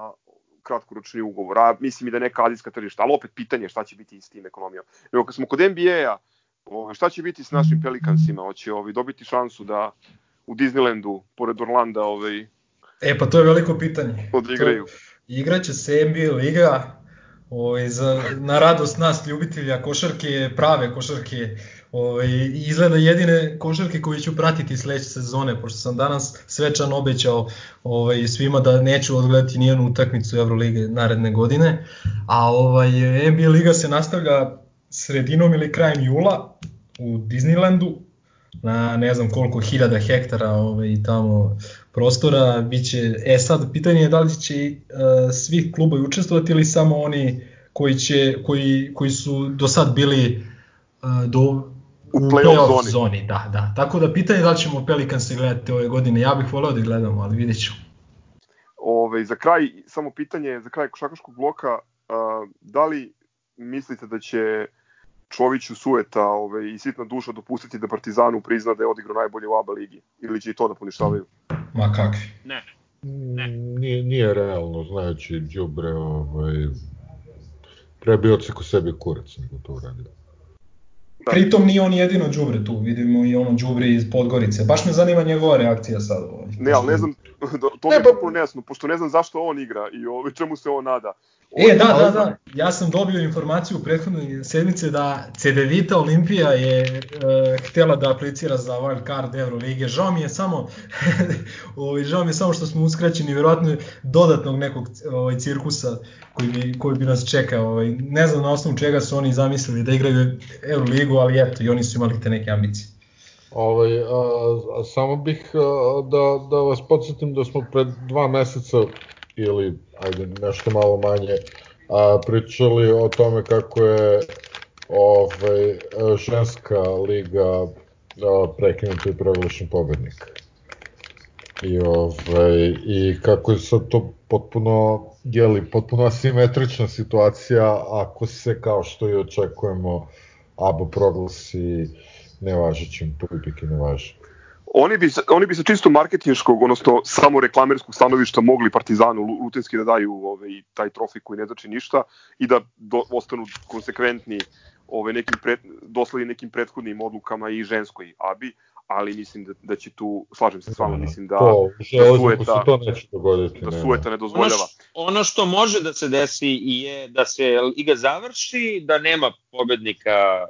kratkoročni ugovor. A mislim i da neka azijska tržišta, ali opet pitanje šta će biti s tim ekonomijom. Evo, kad smo kod NBA-a, ovaj, šta će biti s našim Pelikansima? Hoće ovaj, dobiti šansu da u Disneylandu, pored Orlanda, ovaj, E, pa to je veliko pitanje. Odigraju. To, igraće se NBA liga, Ovaj, za, na radost nas ljubitelja košarke, prave košarke, ovaj, izgleda jedine košarke koje ću pratiti sledeće sezone, pošto sam danas svečan obećao ovaj, svima da neću odgledati nijednu utakmicu Evrolige naredne godine, a ovaj, NBA liga se nastavlja sredinom ili krajem jula u Disneylandu, na ne znam koliko hiljada hektara ovaj, tamo prostora, biće, e sad pitanje je da li će uh, svi klubovi učestvovati ili samo oni koji, će, koji, koji su do sad bili uh, do, u play-off zoni. zoni. Da, da. Tako da pitanje je da li ćemo Pelicans se gledati ove godine. Ja bih voleo da gledamo, ali vidjet ću. Ove, za kraj, samo pitanje, za kraj košakaškog bloka, a, da li mislite da će Čoviću Sueta ove, i sitna duša dopustiti da Partizanu prizna da je odigrao najbolje u ABA ligi? Ili će i to da poništavaju? Ma kakvi. Ne. Ne. Nije, nije realno, znajući Đubre, ovaj, treba bi oceko sebi kurac nego to uradio. Da. Pritom nije on jedino đubre tu, vidimo i ono đubre iz Podgorice. Baš me zanima njegova reakcija sad. Ovaj. Ne, ali ne znam, to mi je potpuno nejasno, pošto ne znam zašto on igra i ovaj, čemu se on nada. E, da, da, da. Ja sam dobio informaciju u prethodnoj sedmice da CDVita Olimpija je e, htela da aplicira za wild card Eurolige. Žao mi je samo ovaj žao mi je samo što smo uskraćeni verovatno dodatnog nekog ovaj cirkusa koji bi koji bi nas čekao. Ovaj ne znam na osnovu čega su oni zamislili da igraju Euroligu, ali eto i oni su imali te neke ambicije. Ovaj, a, a samo bih a, da, da vas podsjetim da smo pred dva meseca ili ajde nešto malo manje a, pričali o tome kako je ovaj, ženska liga a, prekinuta i proglašen pobednik. I, ovaj, I kako je sad to potpuno, jeli, potpuno asimetrična situacija ako se kao što i očekujemo ABA proglasi nevažećim, publiki nevaži. Oni bi, oni bi se čisto marketinškog, odnosno samo reklamerskog stanovišta mogli Partizanu rutinski da daju ovaj, taj trofej koji ne znači ništa i da do, ostanu konsekventni ove nekim pred, dosledi nekim prethodnim odlukama i ženskoj abi, ali mislim da, da će tu, slažem se s vama, mislim da, to, da sueta, to neće dogoditi, da sueta ne dozvoljava. Ono što, ono što može da se desi je da se liga završi, da nema pobednika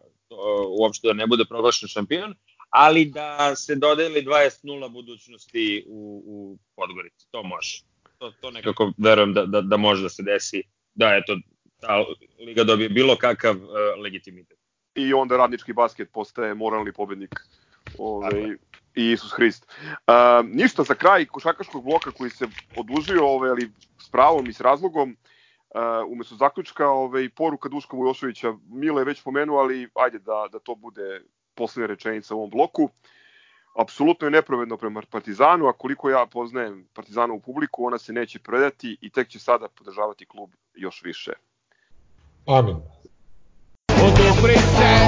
uopšte da ne bude proglašen šampion, ali da se dodeli 20-0 budućnosti u, u Podgorici. To može. To, to nekako verujem da, da, da može da se desi, da eto, ta liga dobije bilo kakav uh, legitimitet. I onda radnički basket postaje moralni pobednik ovaj, i Isus Hrist. Uh, ništa za kraj košakaškog bloka koji se odužio, ovaj, ali s pravom i s razlogom, uh, umesto zaključka, ovaj, poruka Duška Vujošovića, Mile je već pomenuo, ali ajde da, da to bude poslednja rečenica u ovom bloku. Apsolutno je nepravedno prema Partizanu, a koliko ja poznajem Partizanu u publiku, ona se neće predati i tek će sada podržavati klub još više. Amin. Odopri se,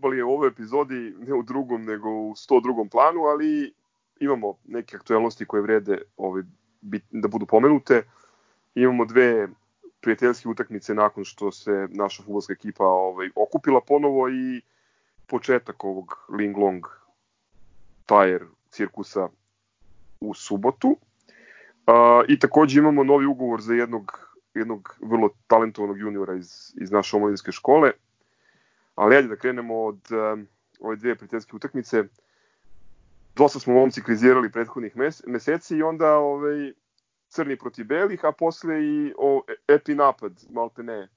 futbol je u ovoj epizodi ne u drugom, nego u 102. planu, ali imamo neke aktuelnosti koje vrede ovaj, bit, da budu pomenute. Imamo dve prijateljske utakmice nakon što se naša futbolska ekipa ovaj, okupila ponovo i početak ovog Ling Long Tire cirkusa u subotu. A, I takođe imamo novi ugovor za jednog, jednog vrlo talentovanog juniora iz, iz naše omladinske škole, Ali ajde da krenemo od um, ove dve prijateljske utakmice. Dosta smo momci krizirali prethodnih mes meseci i onda ovaj, crni protiv belih, a posle i o, epi napad, malte ne,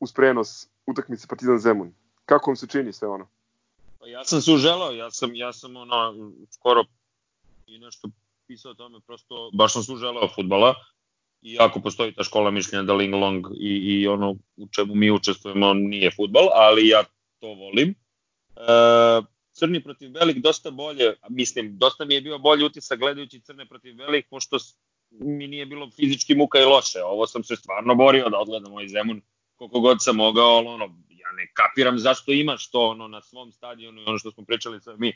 uz prenos utakmice Partizan Zemun. Kako vam se čini sve ono? Pa ja sam se uželao, ja sam, ja sam ono, skoro i nešto pisao o tome, prosto baš sam se uželao futbala i ako postoji ta škola mišljenja da Ling Long i, i ono u čemu mi učestvujemo nije futbal, ali ja to volim. E, crni protiv belih dosta bolje, mislim, dosta mi je bio bolji utisak gledajući crne protiv belih, pošto mi nije bilo fizički muka i loše. Ovo sam se stvarno borio da odgledam ovaj Zemun koliko god sam mogao, ali ono, ja ne kapiram zašto imaš to ono, na svom stadionu i ono što smo pričali sa mi.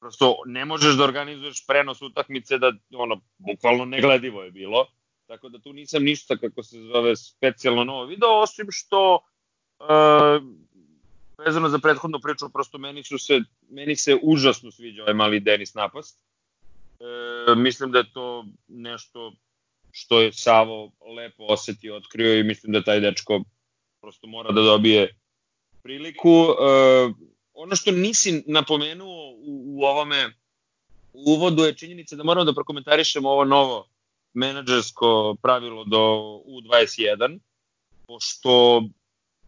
Prosto ne možeš da organizuješ prenos utakmice da ono, bukvalno negledivo je bilo Tako da tu nisam ništa, kako se zove, specijalno novo video, osim što uh, vezano za prethodnu priču, prosto meni, su se, meni se užasno sviđa ovaj mali Denis Napast. E, mislim da je to nešto što je Savo lepo osetio, otkrio i mislim da taj dečko prosto mora da dobije priliku. E, ono što nisi napomenuo u, u ovome uvodu je činjenica da moramo da prokomentarišemo ovo novo menadžersko pravilo do U21, pošto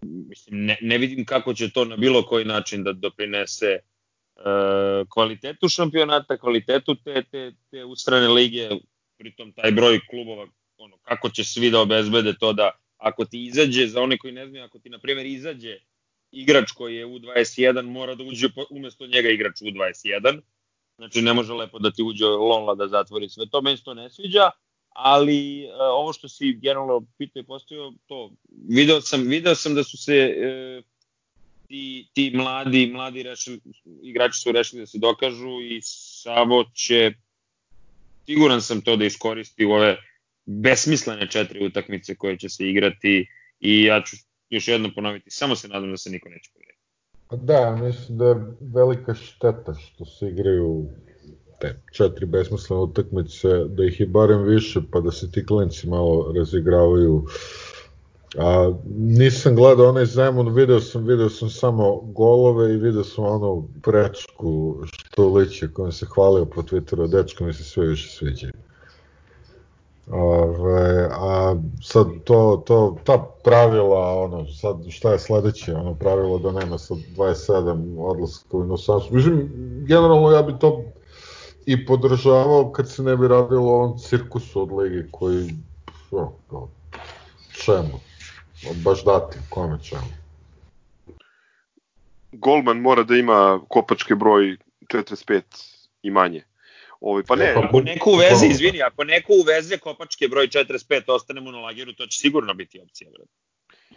mislim, ne, ne vidim kako će to na bilo koji način da doprinese e, kvalitetu šampionata, kvalitetu te, te, te ustrane lige, pritom taj broj klubova, ono, kako će svi da obezbede to da ako ti izađe, za one koji ne znaju, ako ti na primjer izađe igrač koji je U21, mora da uđe umesto njega igrač U21, znači ne može lepo da ti uđe Lonla da zatvori sve to, meni se to ne sviđa, ali e, ovo što si generalno pitao i postavio, to video sam, video sam da su se e, ti, ti mladi, mladi rešili, igrači su rešili da se dokažu i Savo će siguran sam to da iskoristi u ove besmislene četiri utakmice koje će se igrati i ja ću još jednom ponoviti, samo se nadam da se niko neće povrediti. Pa Da, mislim da je velika šteta što se igraju te četiri besmislene utakmice, da ih je barem više, pa da se ti klinci malo razigravaju. A, nisam gledao onaj Zemun, video sam, video sam samo golove i video sam onu prečku što liče kojom se hvalio po Twitteru, dečko mi se sve više sviđaju. Ove, a sad to, to, ta pravila, ono, sad šta je sledeće, ono pravilo da nema sad 27 odlaska u inostranstvo. Mislim, generalno ja bi to i podržavao kad se ne bi radilo o ovom cirkusu od ligi koji, o, o, čemu? Baš dati, kome čemu? Golman mora da ima kopačke broj 45 i manje. Ovaj, pa ne, Pa Ako neko uveze, izvini, ako neko uveze kopačke broj 45, ostanemo na lageru, to će sigurno biti opcija, brate.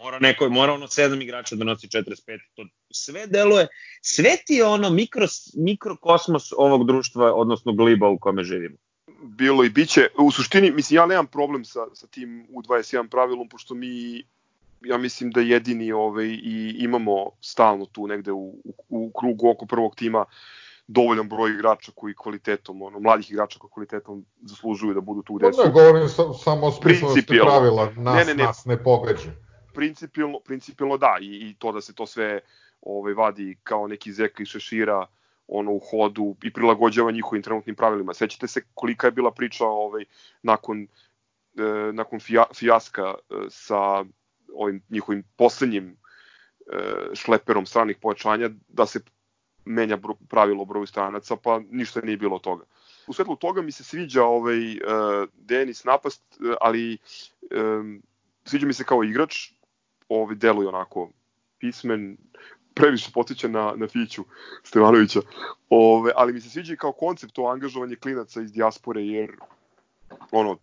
Mora neko, mora ono sedam igrača da nosi 45, to sve deluje, sve ti je ono mikro, mikrokosmos ovog društva, odnosno gliba u kome živimo. bilo i biće. U suštini, mislim, ja nemam problem sa, sa tim U21 pravilom, pošto mi, ja mislim da jedini ovaj, i imamo stalno tu negde u, u, u krugu oko prvog tima dovoljan broj igrača koji kvalitetom, ono, mladih igrača koji kvalitetom zaslužuju da budu tu gde Pa su. ne, govorim sa, samo o smislenosti Principijelno. pravila, nas, Ne, ne, ne. nas ne pogađa. Principijelno, principijelno da, i, i to da se to sve ovaj, vadi kao neki zeka i šešira ono u hodu i prilagođava njihovim trenutnim pravilima. Sećate se kolika je bila priča ovaj nakon e, nakon fija, fijaska e, sa ovim njihovim poslednjim e, šleperom stranih pojačanja da se menja bro, pravilo broju stranaca, pa ništa nije bilo toga. U svetlu toga mi se sviđa ovaj e, Denis napast, e, ali e, sviđa mi se kao igrač, ovaj deluje onako pismen, previše podsjeća na, na Fiću Stevanovića, ove, ali mi se sviđa kao koncept to angažovanje klinaca iz dijaspore, jer ono,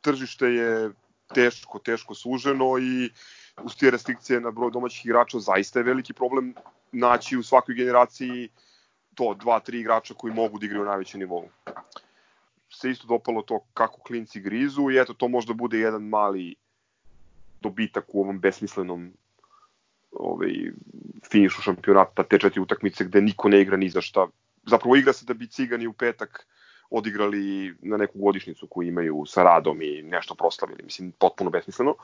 tržište je teško, teško suženo i uz te restrikcije na broj domaćih igrača zaista je veliki problem naći u svakoj generaciji to, dva, tri igrača koji mogu da igraju na najvećem nivou. Se isto dopalo to kako klinci grizu i eto, to možda bude jedan mali dobitak u ovom besmislenom ovaj, finišu šampionata, te četiri utakmice gde niko ne igra ni za šta. Zapravo igra se da bi cigani u petak odigrali na neku godišnicu koju imaju sa radom i nešto proslavili. Mislim, potpuno besmisleno.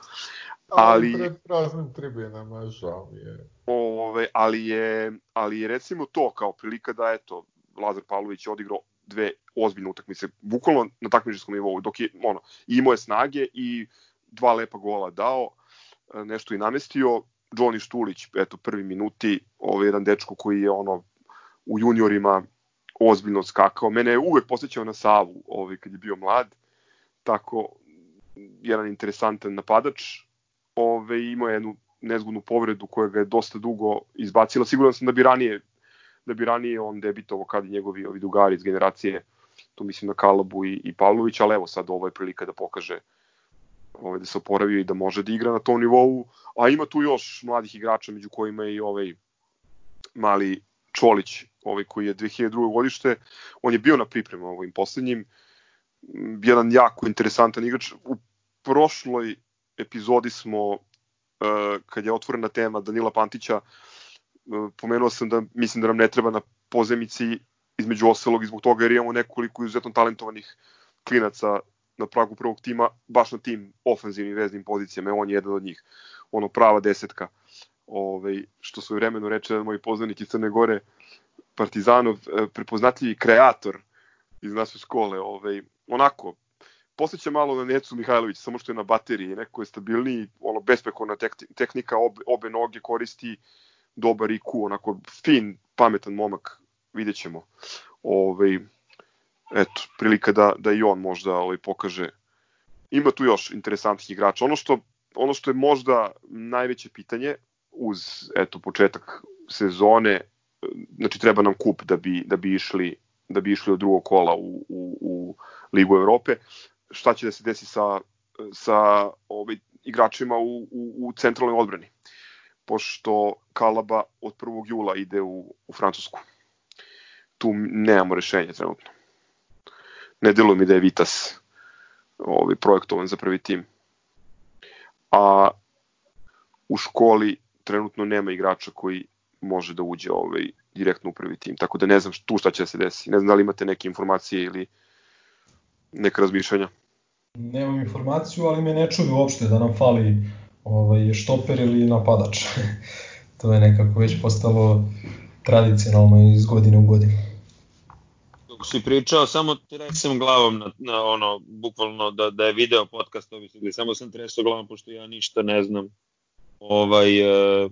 Ali, pred praznim tribinama, žao mi je. ove, ali, je, ali je recimo to kao prilika da, eto, Lazar Pavlović je odigrao dve ozbiljne utakmice, bukvalno na takmičarskom nivou, dok je, ono, imao je snage i dva lepa gola dao, e, nešto i namestio, Johnny Štulić, eto, prvi minuti, ovaj jedan dečko koji je ono u juniorima ozbiljno skakao. Mene je uvek posjećao na Savu ovaj, kad je bio mlad, tako jedan interesantan napadač. Ove, imao je jednu nezgodnu povredu koja ga je dosta dugo izbacila. Siguran sam da bi ranije da bi ranije on debitovao kad i njegovi ovi dugari iz generacije, tu mislim na Kalabu i, i Pavlović, ali evo sad ovo je prilika da pokaže ovaj, da se oporavio i da može da igra na tom nivou, a ima tu još mladih igrača među kojima je i ovaj mali Čolić, ovaj koji je 2002. godište, on je bio na pripremu ovim poslednjim, jedan jako interesantan igrač. U prošloj epizodi smo, uh, kad je otvorena tema Danila Pantića, uh, pomenuo sam da mislim da nam ne treba na pozemici između ostalog i zbog toga jer imamo nekoliko izuzetno talentovanih klinaca na pragu prvog tima, baš na tim ofenzivnim veznim pozicijama, on je jedan od njih, ono prava desetka, ovaj, što svoje vremeno reče jedan moj poznanik iz Crne Gore, Partizanov, eh, prepoznatljivi kreator iz naše škole, ovaj, onako, posjeća malo na Necu Mihajlović, samo što je na bateriji, neko je stabilniji, ono, besprekorna tek, tehnika, obe, obe noge koristi, dobar IQ, onako fin, pametan momak, vidjet ćemo. Ove, eto, prilika da, da i on možda ovaj, pokaže. Ima tu još interesantnih igrača. Ono što, ono što je možda najveće pitanje uz eto, početak sezone, znači treba nam kup da bi, da bi išli da bi išli od drugog kola u, u, u Ligu Evrope. Šta će da se desi sa, sa ovaj, igračima u, u, u centralnoj odbrani? Pošto Kalaba od 1. jula ide u, u Francusku. Tu nemamo rešenje trenutno. Ne deluje mi da je Vitas ovaj, projektovan za prvi tim. A u školi trenutno nema igrača koji može da uđe ovaj, direktno u prvi tim. Tako da ne znam tu šta će da se desi. Ne znam da li imate neke informacije ili neka razmišljanja. Nemam informaciju, ali me ne čudi uopšte da nam fali ovaj, štoper ili napadač. to je nekako već postalo tradicionalno iz godine u godinu. Si pričao, samo tresem glavom na, na ono, bukvalno da, da je video podcast, to bi samo sam tresao glavom, pošto ja ništa ne znam ovaj, e,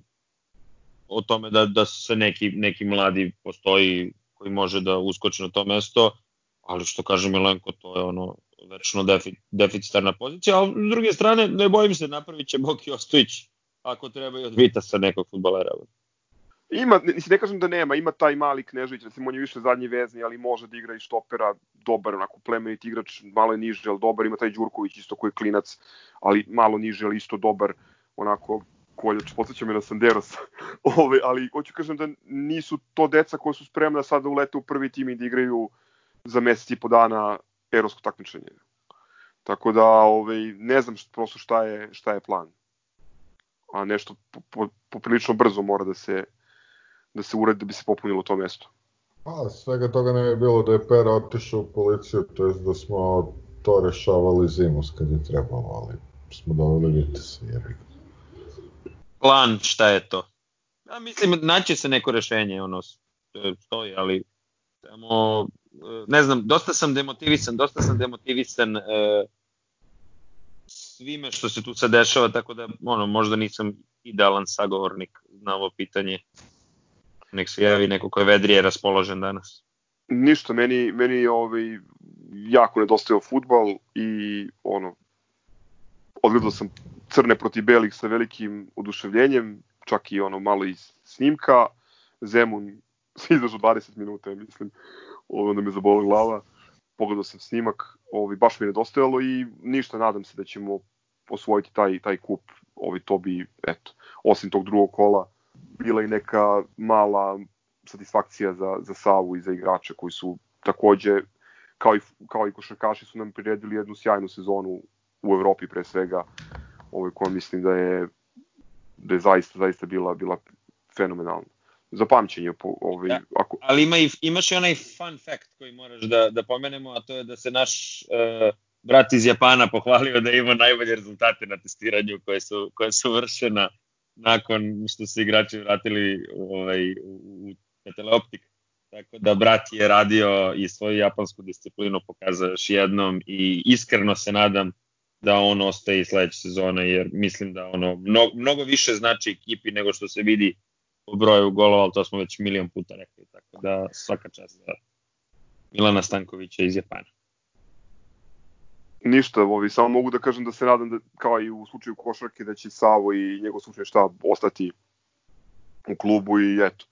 o tome da, da se neki, neki mladi postoji koji može da uskoči na to mesto, ali što kaže Milenko, to je ono večno defi, deficitarna pozicija, ali s druge strane, ne bojim se, napravit će Boki Ostojić ako treba i od Vitasa nekog futbalera. Ima, ne, ne kažem da nema, ima taj mali Knežević, recimo on je više zadnji vezni, ali može da igra i štopera, dobar, onako plemenit igrač, malo je niže, ali dobar, ima taj Đurković isto koji je klinac, ali malo niže, ali isto dobar, onako koljač, podsjeća me na Sanderos, Ove, ali hoću kažem da nisu to deca koja su spremna sada da ulete u prvi tim i da igraju za mesec i po dana erosko takmičenje. Tako da ovaj, ne znam što, prosto šta je, šta je plan. A nešto po, poprilično brzo mora da se da se uredi da bi se popunilo to mesto. Pa, svega toga ne je bilo da je Pera otišao u policiju, to je da smo to rešavali zimus kad je trebalo, ali smo doveli Vitesa, jer plan šta je to. Ja mislim, naće se neko rešenje, ono, stoji, ali samo, ne znam, dosta sam demotivisan, dosta sam demotivisan e, svime što se tu sad dešava, tako da, ono, možda nisam idealan sagovornik na ovo pitanje. Nek se javi neko ko je vedrije raspoložen danas. Ništa, meni, meni ovaj, jako nedostajao futbal i ono, odgledao sam crne protiv belih sa velikim oduševljenjem, čak i ono malo iz snimka. Zemun se izdržao 20 minuta, mislim, onda me zabola glava. Pogledao sam snimak, ovi, baš mi je nedostajalo i ništa, nadam se da ćemo osvojiti taj, taj kup. Ovi, to bi, eto, osim tog drugog kola, bila i neka mala satisfakcija za, za Savu i za igrače koji su takođe, kao i, kao i košarkaši, su nam priredili jednu sjajnu sezonu u Evropi pre svega ovaj, koja mislim da je da je zaista, zaista bila, bila fenomenalna. Za pamćenje. Po, ovaj, da, ako... Ali ima i, imaš i onaj fun fact koji moraš da, da pomenemo, a to je da se naš uh, brat iz Japana pohvalio da ima najbolje rezultate na testiranju koje su, koje su vršena nakon što se igrači vratili ovaj, u, u teleoptik. Tako da brat je radio i svoju japansku disciplinu pokazao još jednom i iskreno se nadam da on ostaje i sledeće sezone, jer mislim da ono mnogo, mnogo više znači ekipi nego što se vidi u broju golova, ali to smo već milion puta rekli, tako da svaka čast za Milana Stankovića iz Japana. Ništa, ovi, samo mogu da kažem da se nadam da, kao i u slučaju košarke, da će Savo i njegov slučaj štab ostati u klubu i eto,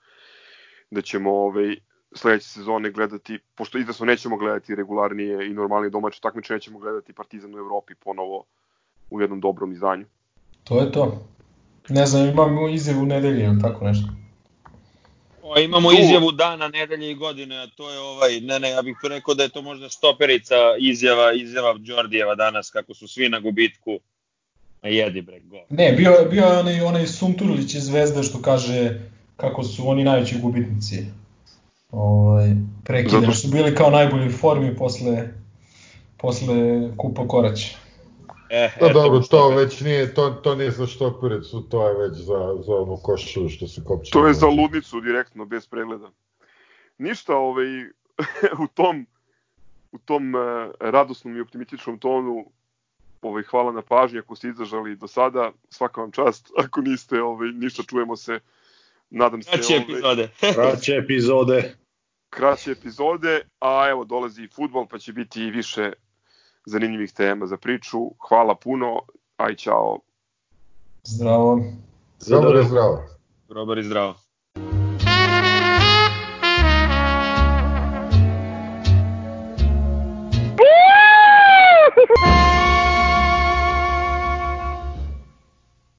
da ćemo ovaj, sledeće sezone gledati, pošto izvesno nećemo gledati regularnije i normalnije domaće takmiče, nećemo gledati Partizan u Evropi ponovo u jednom dobrom izdanju. To je to. Ne znam, imamo izjavu nedelje ili tako nešto. O, imamo tu... izjavu dana, nedelje i godine, a to je ovaj, ne ne, ja bih rekao da je to možda stoperica izjava, izjava Đordijeva danas, kako su svi na gubitku. A jedi bre, go. Ne, bio, bio je onaj, onaj Sunturlić iz Zvezde što kaže kako su oni najveći gubitnici ovaj, prekida, su bili kao najbolji formi posle, posle Kupa Korać. E, da, dobro, to već nije, to, to nije za štopericu, to je već za, za onu košu što se kopče. To je za ludnicu direktno, bez pregleda. Ništa, ovaj, u tom u tom e, radosnom i optimističnom tonu ovaj, hvala na pažnji ako ste izdržali do sada, svaka vam čast, ako niste, ovaj, ništa čujemo se, nadam se... Kraće ovaj, epizode. Kraće epizode. kraće epizode, a evo dolazi i futbol, pa će biti i više zanimljivih tema za priču. Hvala puno, aj čao. Zdravo. Je zdravo. Grobar i zdravo.